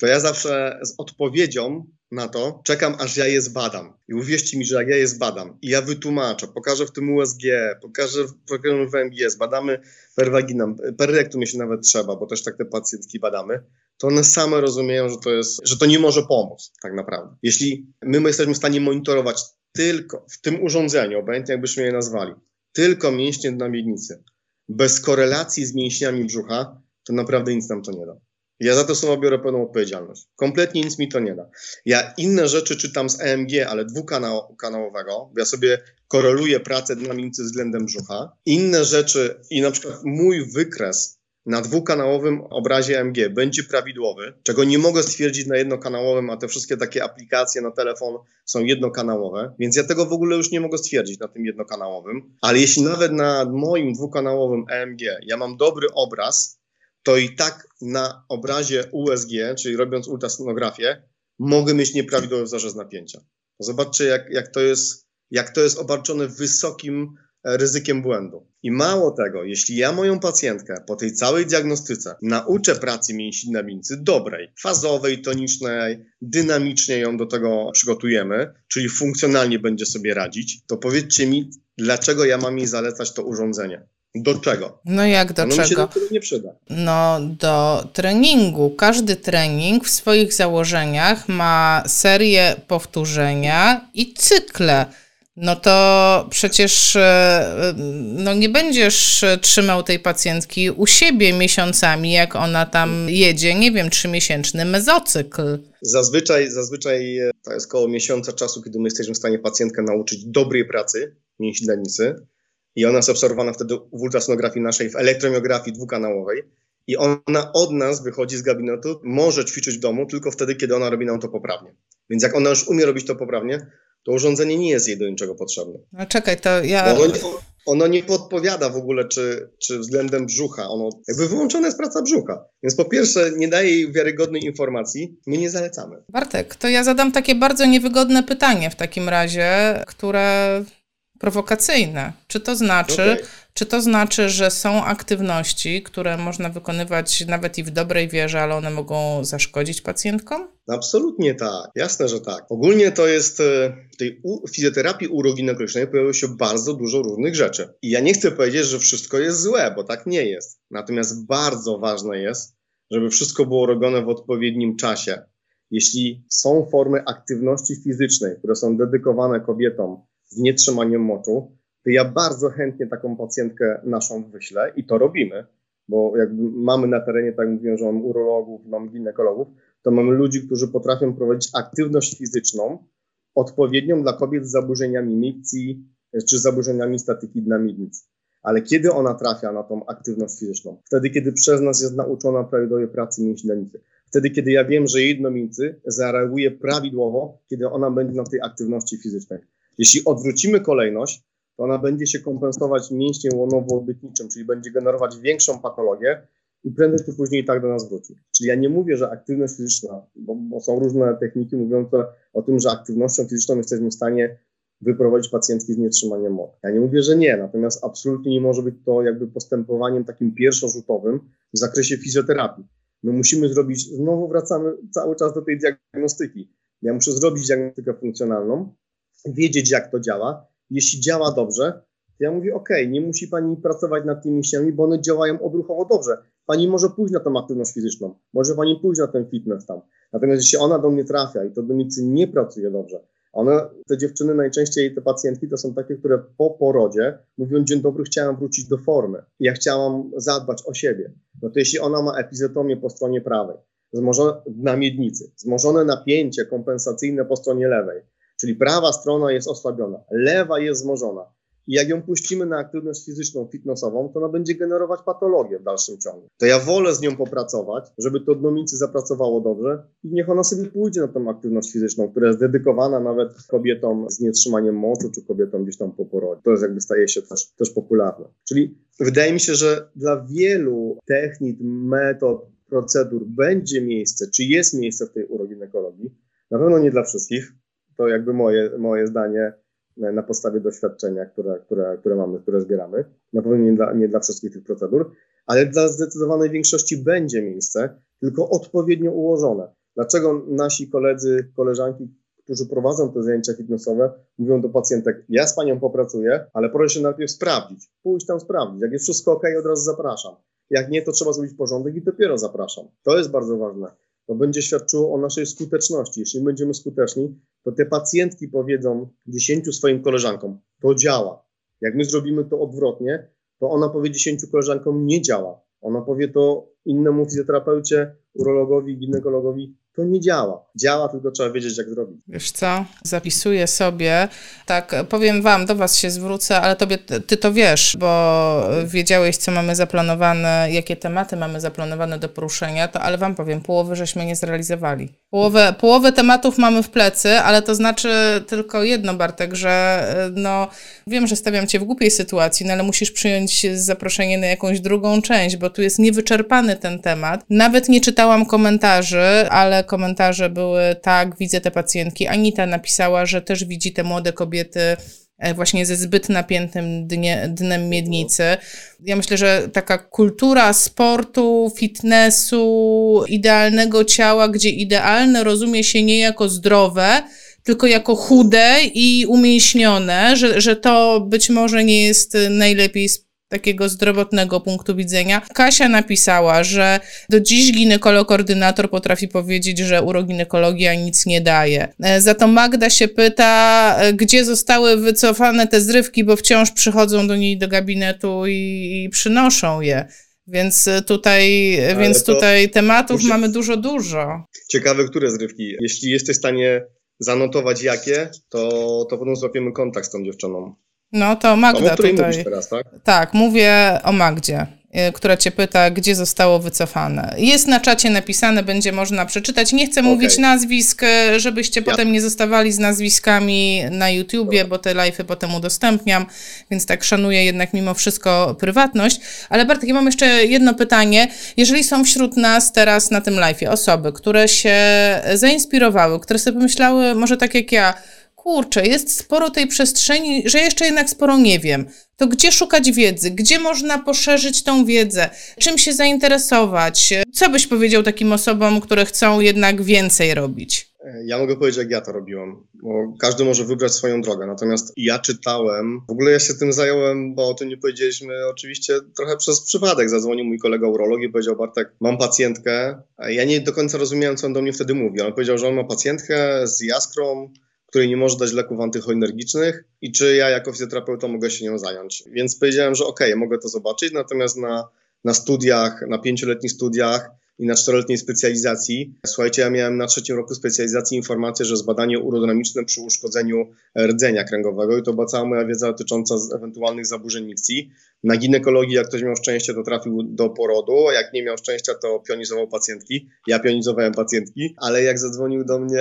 B: to ja zawsze z odpowiedzią na to czekam, aż ja je zbadam. I uwierzcie mi, że jak ja je zbadam i ja wytłumaczę, pokażę w tym USG, pokażę w WMG, zbadamy per vaginam, per rectum, jeśli nawet trzeba, bo też tak te pacjentki badamy, to one same rozumieją, że to jest, że to nie może pomóc tak naprawdę. Jeśli my, my jesteśmy w stanie monitorować tylko w tym urządzeniu, obojętnie jakbyśmy je nazwali, tylko mięśnie na miednicy, bez korelacji z mięśniami brzucha, to naprawdę nic nam to nie da. Ja za to słowo biorę pełną odpowiedzialność. Kompletnie nic mi to nie da. Ja inne rzeczy czytam z EMG, ale dwukanałowego, bo ja sobie koreluję pracę dynamicy względem brzucha. Inne rzeczy i na przykład mój wykres na dwukanałowym obrazie EMG będzie prawidłowy, czego nie mogę stwierdzić na jednokanałowym, a te wszystkie takie aplikacje na telefon są jednokanałowe, więc ja tego w ogóle już nie mogę stwierdzić na tym jednokanałowym. Ale jeśli nawet na moim dwukanałowym EMG ja mam dobry obraz, to i tak na obrazie USG, czyli robiąc ultrasonografię, mogę mieć nieprawidłowy zarzez napięcia. Zobaczcie, jak, jak, to jest, jak to jest obarczone wysokim e, ryzykiem błędu. I mało tego, jeśli ja moją pacjentkę po tej całej diagnostyce nauczę pracy mięśni na mięcy dobrej, fazowej, tonicznej, dynamicznie ją do tego przygotujemy, czyli funkcjonalnie będzie sobie radzić, to powiedzcie mi, dlaczego ja mam jej zalecać to urządzenie? Do czego?
A: No jak do
B: no
A: czego?
B: Mi się do tego nie przyda.
A: No do treningu. Każdy trening w swoich założeniach ma serię powtórzenia i cykle. No to przecież e, no nie będziesz trzymał tej pacjentki u siebie miesiącami, jak ona tam jedzie, nie wiem, trzymiesięczny mezocykl.
B: Zazwyczaj, zazwyczaj e, to jest około miesiąca czasu, kiedy my jesteśmy w stanie pacjentkę nauczyć dobrej pracy mięśnicy i ona jest obserwowana wtedy w ultrasonografii naszej, w elektromiografii dwukanałowej i ona od nas wychodzi z gabinetu, może ćwiczyć w domu tylko wtedy, kiedy ona robi nam to poprawnie. Więc jak ona już umie robić to poprawnie, to urządzenie nie jest jej do niczego potrzebne.
A: No czekaj, to ja...
B: Ono nie, ono nie podpowiada w ogóle, czy, czy względem brzucha, ono jakby wyłączona jest praca brzucha. Więc po pierwsze nie daje jej wiarygodnej informacji, my nie zalecamy.
A: Bartek, to ja zadam takie bardzo niewygodne pytanie w takim razie, które prowokacyjne. Czy to znaczy, okay. czy to znaczy, że są aktywności, które można wykonywać nawet i w dobrej wierze, ale one mogą zaszkodzić pacjentkom?
B: Absolutnie tak, jasne, że tak. Ogólnie to jest e, w tej fizjoterapii uroginekologicznej pojawiło się bardzo dużo różnych rzeczy. I ja nie chcę powiedzieć, że wszystko jest złe, bo tak nie jest. Natomiast bardzo ważne jest, żeby wszystko było robione w odpowiednim czasie. Jeśli są formy aktywności fizycznej, które są dedykowane kobietom, z nietrzymaniem moczu, to ja bardzo chętnie taką pacjentkę naszą wyślę i to robimy, bo jakby mamy na terenie, tak mówiłem, że mam urologów, mam ginekologów, to mamy ludzi, którzy potrafią prowadzić aktywność fizyczną odpowiednią dla kobiet z zaburzeniami mikcji, czy zaburzeniami statyki dna miednicy. Ale kiedy ona trafia na tą aktywność fizyczną? Wtedy, kiedy przez nas jest nauczona prawidłowej pracy mięśni danicy. Wtedy, kiedy ja wiem, że jej dnomicy zareaguje prawidłowo, kiedy ona będzie na tej aktywności fizycznej. Jeśli odwrócimy kolejność, to ona będzie się kompensować mięśniem łonowo-obytniczym, czyli będzie generować większą patologię i prędzej czy później tak do nas wróci. Czyli ja nie mówię, że aktywność fizyczna, bo, bo są różne techniki mówiące o tym, że aktywnością fizyczną jesteśmy w stanie wyprowadzić pacjentki z nietrzymaniem mocy. Ja nie mówię, że nie, natomiast absolutnie nie może być to jakby postępowaniem takim pierwszorzutowym w zakresie fizjoterapii. My musimy zrobić, znowu wracamy cały czas do tej diagnostyki. Ja muszę zrobić diagnostykę funkcjonalną, wiedzieć jak to działa. Jeśli działa dobrze, to ja mówię, ok, nie musi pani pracować nad tymi mięśniami, bo one działają odruchowo dobrze. Pani może pójść na tą aktywność fizyczną, może pani pójść na ten fitness tam. Natomiast jeśli ona do mnie trafia i to do nie pracuje dobrze, one, te dziewczyny najczęściej, te pacjentki, to są takie, które po porodzie mówią, dzień dobry, chciałam wrócić do formy. Ja chciałam zadbać o siebie. No to jeśli ona ma epizetomię po stronie prawej, zmożone na miednicy, wzmożone napięcie kompensacyjne po stronie lewej, czyli prawa strona jest osłabiona, lewa jest wzmożona, i jak ją puścimy na aktywność fizyczną, fitnessową, to ona będzie generować patologię w dalszym ciągu. To ja wolę z nią popracować, żeby to dnomicy zapracowało dobrze i niech ona sobie pójdzie na tą aktywność fizyczną, która jest dedykowana nawet kobietom z nietrzymaniem moczu, czy kobietom gdzieś tam po porodzie. To jest jakby staje się też, też popularne. Czyli wydaje mi się, że dla wielu technik, metod, procedur będzie miejsce, czy jest miejsce w tej uroginekologii. Na pewno nie dla wszystkich. To jakby moje, moje zdanie na podstawie doświadczenia, które, które, które mamy, które zbieramy. Na pewno nie dla, nie dla wszystkich tych procedur, ale dla zdecydowanej większości będzie miejsce, tylko odpowiednio ułożone. Dlaczego nasi koledzy, koleżanki, którzy prowadzą te zajęcia fitnessowe, mówią do pacjentek, ja z panią popracuję, ale proszę się najpierw sprawdzić, pójść tam sprawdzić. Jak jest wszystko ok, od razu zapraszam. Jak nie, to trzeba zrobić porządek i dopiero zapraszam. To jest bardzo ważne to będzie świadczyło o naszej skuteczności. Jeśli będziemy skuteczni, to te pacjentki powiedzą dziesięciu swoim koleżankom, to działa. Jak my zrobimy to odwrotnie, to ona powie dziesięciu koleżankom, nie działa. Ona powie to innemu fizjoterapeucie, urologowi, ginekologowi, to nie działa. Działa, tylko trzeba wiedzieć, jak zrobić.
A: Wiesz co? Zapisuję sobie. Tak, powiem Wam, do Was się zwrócę, ale tobie, Ty to wiesz, bo wiedziałeś, co mamy zaplanowane, jakie tematy mamy zaplanowane do poruszenia, to ale Wam powiem, połowy żeśmy nie zrealizowali. Połowę, połowę tematów mamy w plecy, ale to znaczy tylko jedno, Bartek, że no, wiem, że stawiam Cię w głupiej sytuacji, no ale musisz przyjąć zaproszenie na jakąś drugą część, bo tu jest niewyczerpany ten temat. Nawet nie czytałam komentarzy, ale komentarze były tak, widzę te pacjentki. Anita napisała, że też widzi te młode kobiety e, właśnie ze zbyt napiętym dnie, dnem miednicy. Ja myślę, że taka kultura sportu, fitnessu, idealnego ciała, gdzie idealne rozumie się nie jako zdrowe, tylko jako chude i umięśnione, że, że to być może nie jest najlepiej takiego zdrowotnego punktu widzenia. Kasia napisała, że do dziś ginekolog-ordynator potrafi powiedzieć, że uroginekologia nic nie daje. E, za to Magda się pyta, e, gdzie zostały wycofane te zrywki, bo wciąż przychodzą do niej do gabinetu i, i przynoszą je. Więc tutaj, więc tutaj tematów muszę... mamy dużo, dużo.
B: Ciekawe, które zrywki. Jeśli jesteś w stanie zanotować jakie, to, to potem złapiemy kontakt z tą dziewczyną.
A: No to Magda
B: o
A: tutaj.
B: Mówisz teraz, tak?
A: tak, mówię o Magdzie, y, która cię pyta, gdzie zostało wycofane. Jest na czacie napisane, będzie można przeczytać. Nie chcę okay. mówić nazwisk, y, żebyście ja. potem nie zostawali z nazwiskami na YouTubie, Dobra. bo te live'y potem udostępniam, więc tak szanuję jednak mimo wszystko prywatność. Ale Bartek, ja mam jeszcze jedno pytanie. Jeżeli są wśród nas teraz na tym live'ie osoby, które się zainspirowały, które sobie pomyślały, może tak jak ja, kurczę, jest sporo tej przestrzeni, że jeszcze jednak sporo nie wiem. To gdzie szukać wiedzy? Gdzie można poszerzyć tą wiedzę? Czym się zainteresować? Co byś powiedział takim osobom, które chcą jednak więcej robić?
B: Ja mogę powiedzieć, jak ja to robiłem, bo każdy może wybrać swoją drogę. Natomiast ja czytałem, w ogóle ja się tym zająłem, bo o tym nie powiedzieliśmy, oczywiście trochę przez przypadek. Zadzwonił mój kolega urolog i powiedział: Bartek, mam pacjentkę. Ja nie do końca rozumiałem, co on do mnie wtedy mówi. On powiedział, że on ma pacjentkę z jaskrą, której nie może dać leków antycholinergicznych i czy ja jako fizjoterapeuta mogę się nią zająć. Więc powiedziałem, że okej, okay, mogę to zobaczyć, natomiast na, na studiach, na pięcioletnich studiach i na czteroletniej specjalizacji. Słuchajcie, ja miałem na trzecim roku specjalizacji informację, że zbadanie urodynamiczne przy uszkodzeniu rdzenia kręgowego i to była cała moja wiedza dotycząca ewentualnych zaburzeń mikcji. Na ginekologii, jak ktoś miał szczęście, to trafił do porodu, jak nie miał szczęścia, to pionizował pacjentki. Ja pionizowałem pacjentki, ale jak zadzwonił do mnie,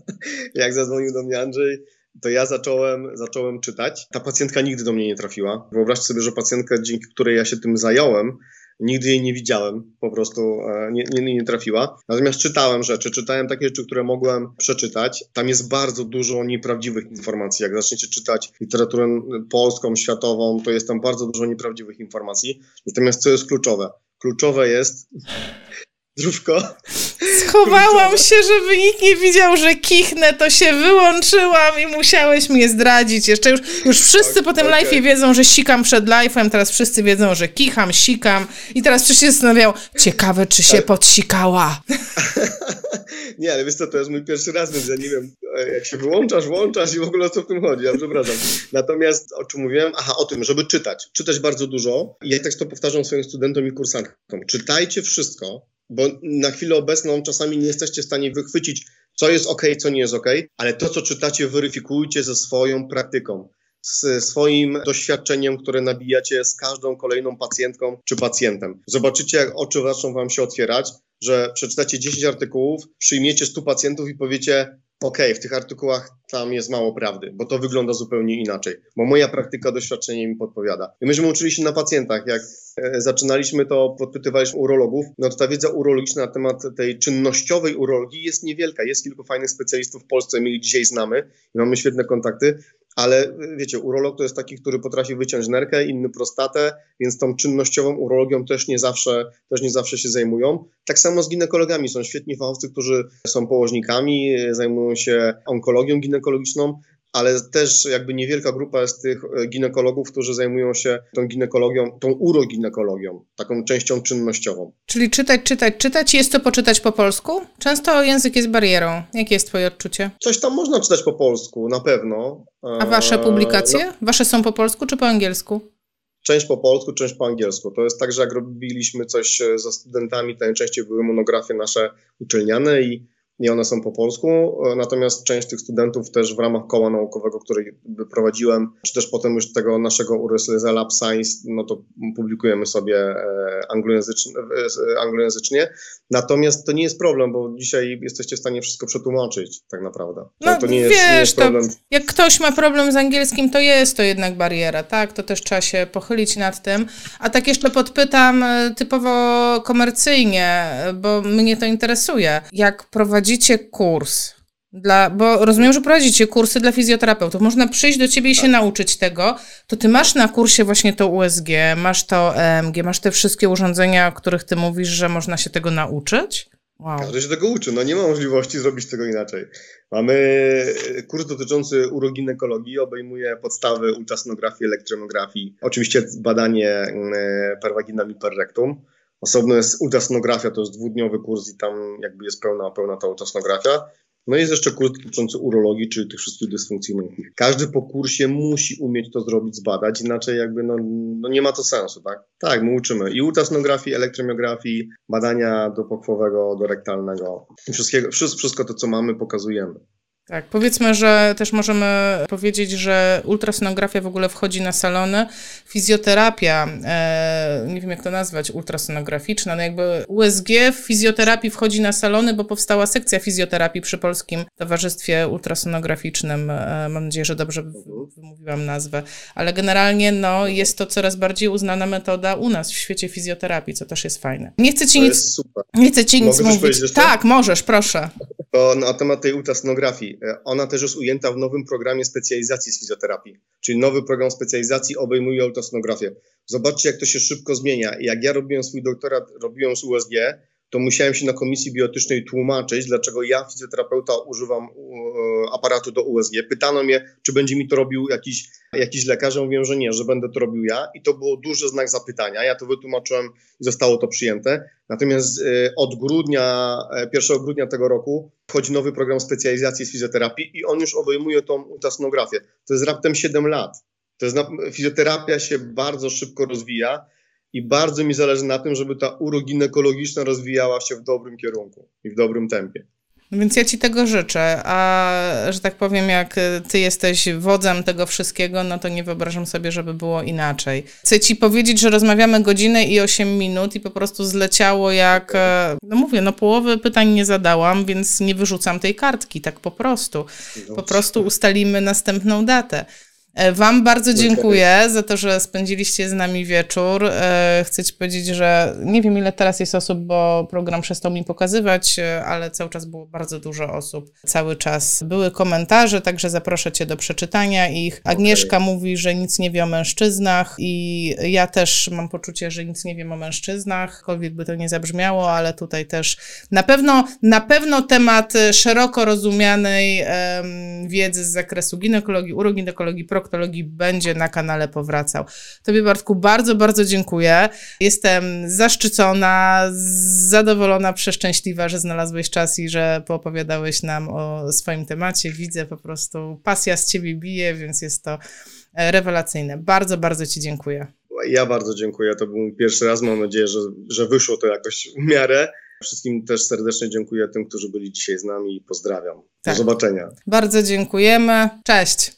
B: jak zadzwonił do mnie Andrzej, to ja zacząłem, zacząłem czytać. Ta pacjentka nigdy do mnie nie trafiła. Wyobraźcie sobie, że pacjentka, dzięki której ja się tym zająłem, nigdy jej nie widziałem, po prostu e, nie, nie, nie, trafiła. Natomiast czytałem rzeczy, czytałem takie rzeczy, które mogłem przeczytać. Tam jest bardzo dużo nieprawdziwych informacji. Jak zaczniecie czytać literaturę polską, światową, to jest tam bardzo dużo nieprawdziwych informacji. Natomiast co jest kluczowe? Kluczowe jest, Zdrówko.
A: Schowałam się, żeby nikt nie widział, że kichnę, to się wyłączyłam i musiałeś mnie zdradzić. Jeszcze już, już wszyscy okay, po tym okay. live'ie wiedzą, że sikam przed live'em, teraz wszyscy wiedzą, że kicham, sikam i teraz wszyscy się zastanawiają, ciekawe, czy się podsikała.
B: nie, ale wiesz co, to jest mój pierwszy raz, więc ja nie wiem, jak się wyłączasz, włączasz i w ogóle o co w tym chodzi, ja przepraszam. Natomiast o czym mówiłem? Aha, o tym, żeby czytać. Czytać bardzo dużo. I ja tak to powtarzam swoim studentom i kursantom. Czytajcie wszystko, bo na chwilę obecną czasami nie jesteście w stanie wychwycić, co jest ok, co nie jest ok, ale to, co czytacie, weryfikujcie ze swoją praktyką, z swoim doświadczeniem, które nabijacie z każdą kolejną pacjentką czy pacjentem. Zobaczycie, jak oczy zaczną wam się otwierać, że przeczytacie 10 artykułów, przyjmiecie 100 pacjentów i powiecie, OK, w tych artykułach tam jest mało prawdy, bo to wygląda zupełnie inaczej, bo moja praktyka, doświadczenie mi podpowiada. I myśmy uczyli się na pacjentach, jak e, zaczynaliśmy to, podpytywaliśmy urologów, no to ta wiedza urologiczna na temat tej czynnościowej urologii jest niewielka. Jest kilku fajnych specjalistów w Polsce, my ich dzisiaj znamy i mamy świetne kontakty, ale wiecie, urolog to jest taki, który potrafi wyciąć nerkę, inny prostatę, więc tą czynnościową urologią też nie zawsze, też nie zawsze się zajmują. Tak samo z ginekologami. Są świetni fachowcy, którzy są położnikami, zajmują się onkologią ginekologiczną, ale też jakby niewielka grupa jest tych e, ginekologów, którzy zajmują się tą ginekologią, tą uroginekologią, taką częścią czynnościową.
A: Czyli czytać, czytać, czytać. Jest to poczytać po polsku? Często język jest barierą. Jakie jest twoje odczucie?
B: Coś tam można czytać po polsku, na pewno.
A: A wasze publikacje? No. Wasze są po polsku czy po angielsku?
B: Część po polsku, część po angielsku. To jest tak, że jak robiliśmy coś e, ze studentami, to najczęściej były monografie nasze uczelniane i i one są po polsku, e, natomiast część tych studentów też w ramach koła naukowego, który prowadziłem, czy też potem już tego naszego URSL Lab Science, no to publikujemy sobie e, anglojęzycznie, anglojęzycznie. Natomiast to nie jest problem, bo dzisiaj jesteście w stanie wszystko przetłumaczyć tak naprawdę. To,
A: no, to nie jest, wiesz, nie jest problem. To jak ktoś ma problem z angielskim, to jest to jednak bariera, tak? To też trzeba się pochylić nad tym. A tak jeszcze podpytam e, typowo komercyjnie, bo mnie to interesuje. Jak prowadzić prowadzicie kurs, dla, bo rozumiem, że prowadzicie kursy dla fizjoterapeutów. Można przyjść do ciebie i się tak. nauczyć tego. To ty masz na kursie właśnie to USG, masz to EMG, masz te wszystkie urządzenia, o których ty mówisz, że można się tego nauczyć?
B: Wow. Każdy się tego uczy. No nie ma możliwości zrobić tego inaczej. Mamy kurs dotyczący uroginekologii, obejmuje podstawy ultrasonografii, elektronografii, oczywiście badanie mm, per vaginam i per rectum Osobno jest ultrasonografia, to jest dwudniowy kurs i tam jakby jest pełna, pełna ta ultrasonografia. No i jest jeszcze kurs dotyczący urologii, czyli tych wszystkich dysfunkcji. Każdy po kursie musi umieć to zrobić, zbadać, inaczej jakby no, no nie ma to sensu, tak? Tak, my uczymy i ultrasonografii, elektromiografii, badania do pokwowego, do rektalnego. Wszystkiego, wszystko to, co mamy, pokazujemy.
A: Tak, powiedzmy, że też możemy powiedzieć, że ultrasonografia w ogóle wchodzi na salony. Fizjoterapia, e, nie wiem jak to nazwać, ultrasonograficzna, no jakby USG w fizjoterapii wchodzi na salony, bo powstała sekcja fizjoterapii przy Polskim Towarzystwie Ultrasonograficznym. E, mam nadzieję, że dobrze wymówiłam nazwę. Ale generalnie no, jest to coraz bardziej uznana metoda u nas w świecie fizjoterapii, co też jest fajne. Nie chcę ci to nic, nie chcę ci nic mówić. Tak, możesz, proszę.
B: To na temat tej ultrasonografii. E, ona też jest ujęta w nowym programie specjalizacji z fizjoterapii. Czyli nowy program specjalizacji obejmuje ultrasonografię. Zobaczcie, jak to się szybko zmienia. Jak ja robiłem swój doktorat, robiłem z USG, to musiałem się na komisji biotycznej tłumaczyć, dlaczego ja, fizjoterapeuta, używam aparatu do USG. Pytano mnie, czy będzie mi to robił jakiś, jakiś lekarz. Ja mówiłem, że nie, że będę to robił ja. I to było duży znak zapytania. Ja to wytłumaczyłem i zostało to przyjęte. Natomiast e, od grudnia, 1 e, grudnia tego roku wchodzi nowy program specjalizacji z fizjoterapii i on już obejmuje tą ultrasonografię. To jest raptem 7 lat. To jest, fizjoterapia się bardzo szybko rozwija i bardzo mi zależy na tym, żeby ta uroginekologiczna rozwijała się w dobrym kierunku i w dobrym tempie.
A: Więc ja Ci tego życzę, a że tak powiem, jak Ty jesteś wodzem tego wszystkiego, no to nie wyobrażam sobie, żeby było inaczej. Chcę Ci powiedzieć, że rozmawiamy godzinę i 8 minut i po prostu zleciało jak, e, no mówię, no połowy pytań nie zadałam, więc nie wyrzucam tej kartki, tak po prostu. Po prostu ustalimy następną datę. E, wam bardzo dziękuję za to, że spędziliście z nami wieczór. E, chcę Ci powiedzieć, że nie wiem ile teraz jest osób, bo program przestał mi pokazywać, e, ale cały czas było bardzo dużo osób. Cały czas były komentarze, także zaproszę Cię do przeczytania ich. Agnieszka okay. mówi, że nic nie wie o mężczyznach i ja też mam poczucie, że nic nie wiem o mężczyznach, jakkolwiek by to nie zabrzmiało, ale tutaj też na pewno, na pewno temat szeroko rozumianej um, wiedzy z zakresu ginekologii, uroginekologii, proktologii, proktologii będzie na kanale powracał. Tobie Bartku bardzo, bardzo dziękuję. Jestem zaszczycona, zadowolona, przeszczęśliwa, że znalazłeś czas i że poopowiadałeś nam o swoim temacie. Widzę po prostu pasja z ciebie bije, więc jest to e, rewelacyjne. Bardzo, bardzo ci dziękuję.
B: Ja bardzo dziękuję. To był pierwszy raz. Mam nadzieję, że, że wyszło to jakoś w miarę. Wszystkim też serdecznie dziękuję tym, którzy byli dzisiaj z nami i pozdrawiam. Do tak. zobaczenia.
A: Bardzo dziękujemy. Cześć.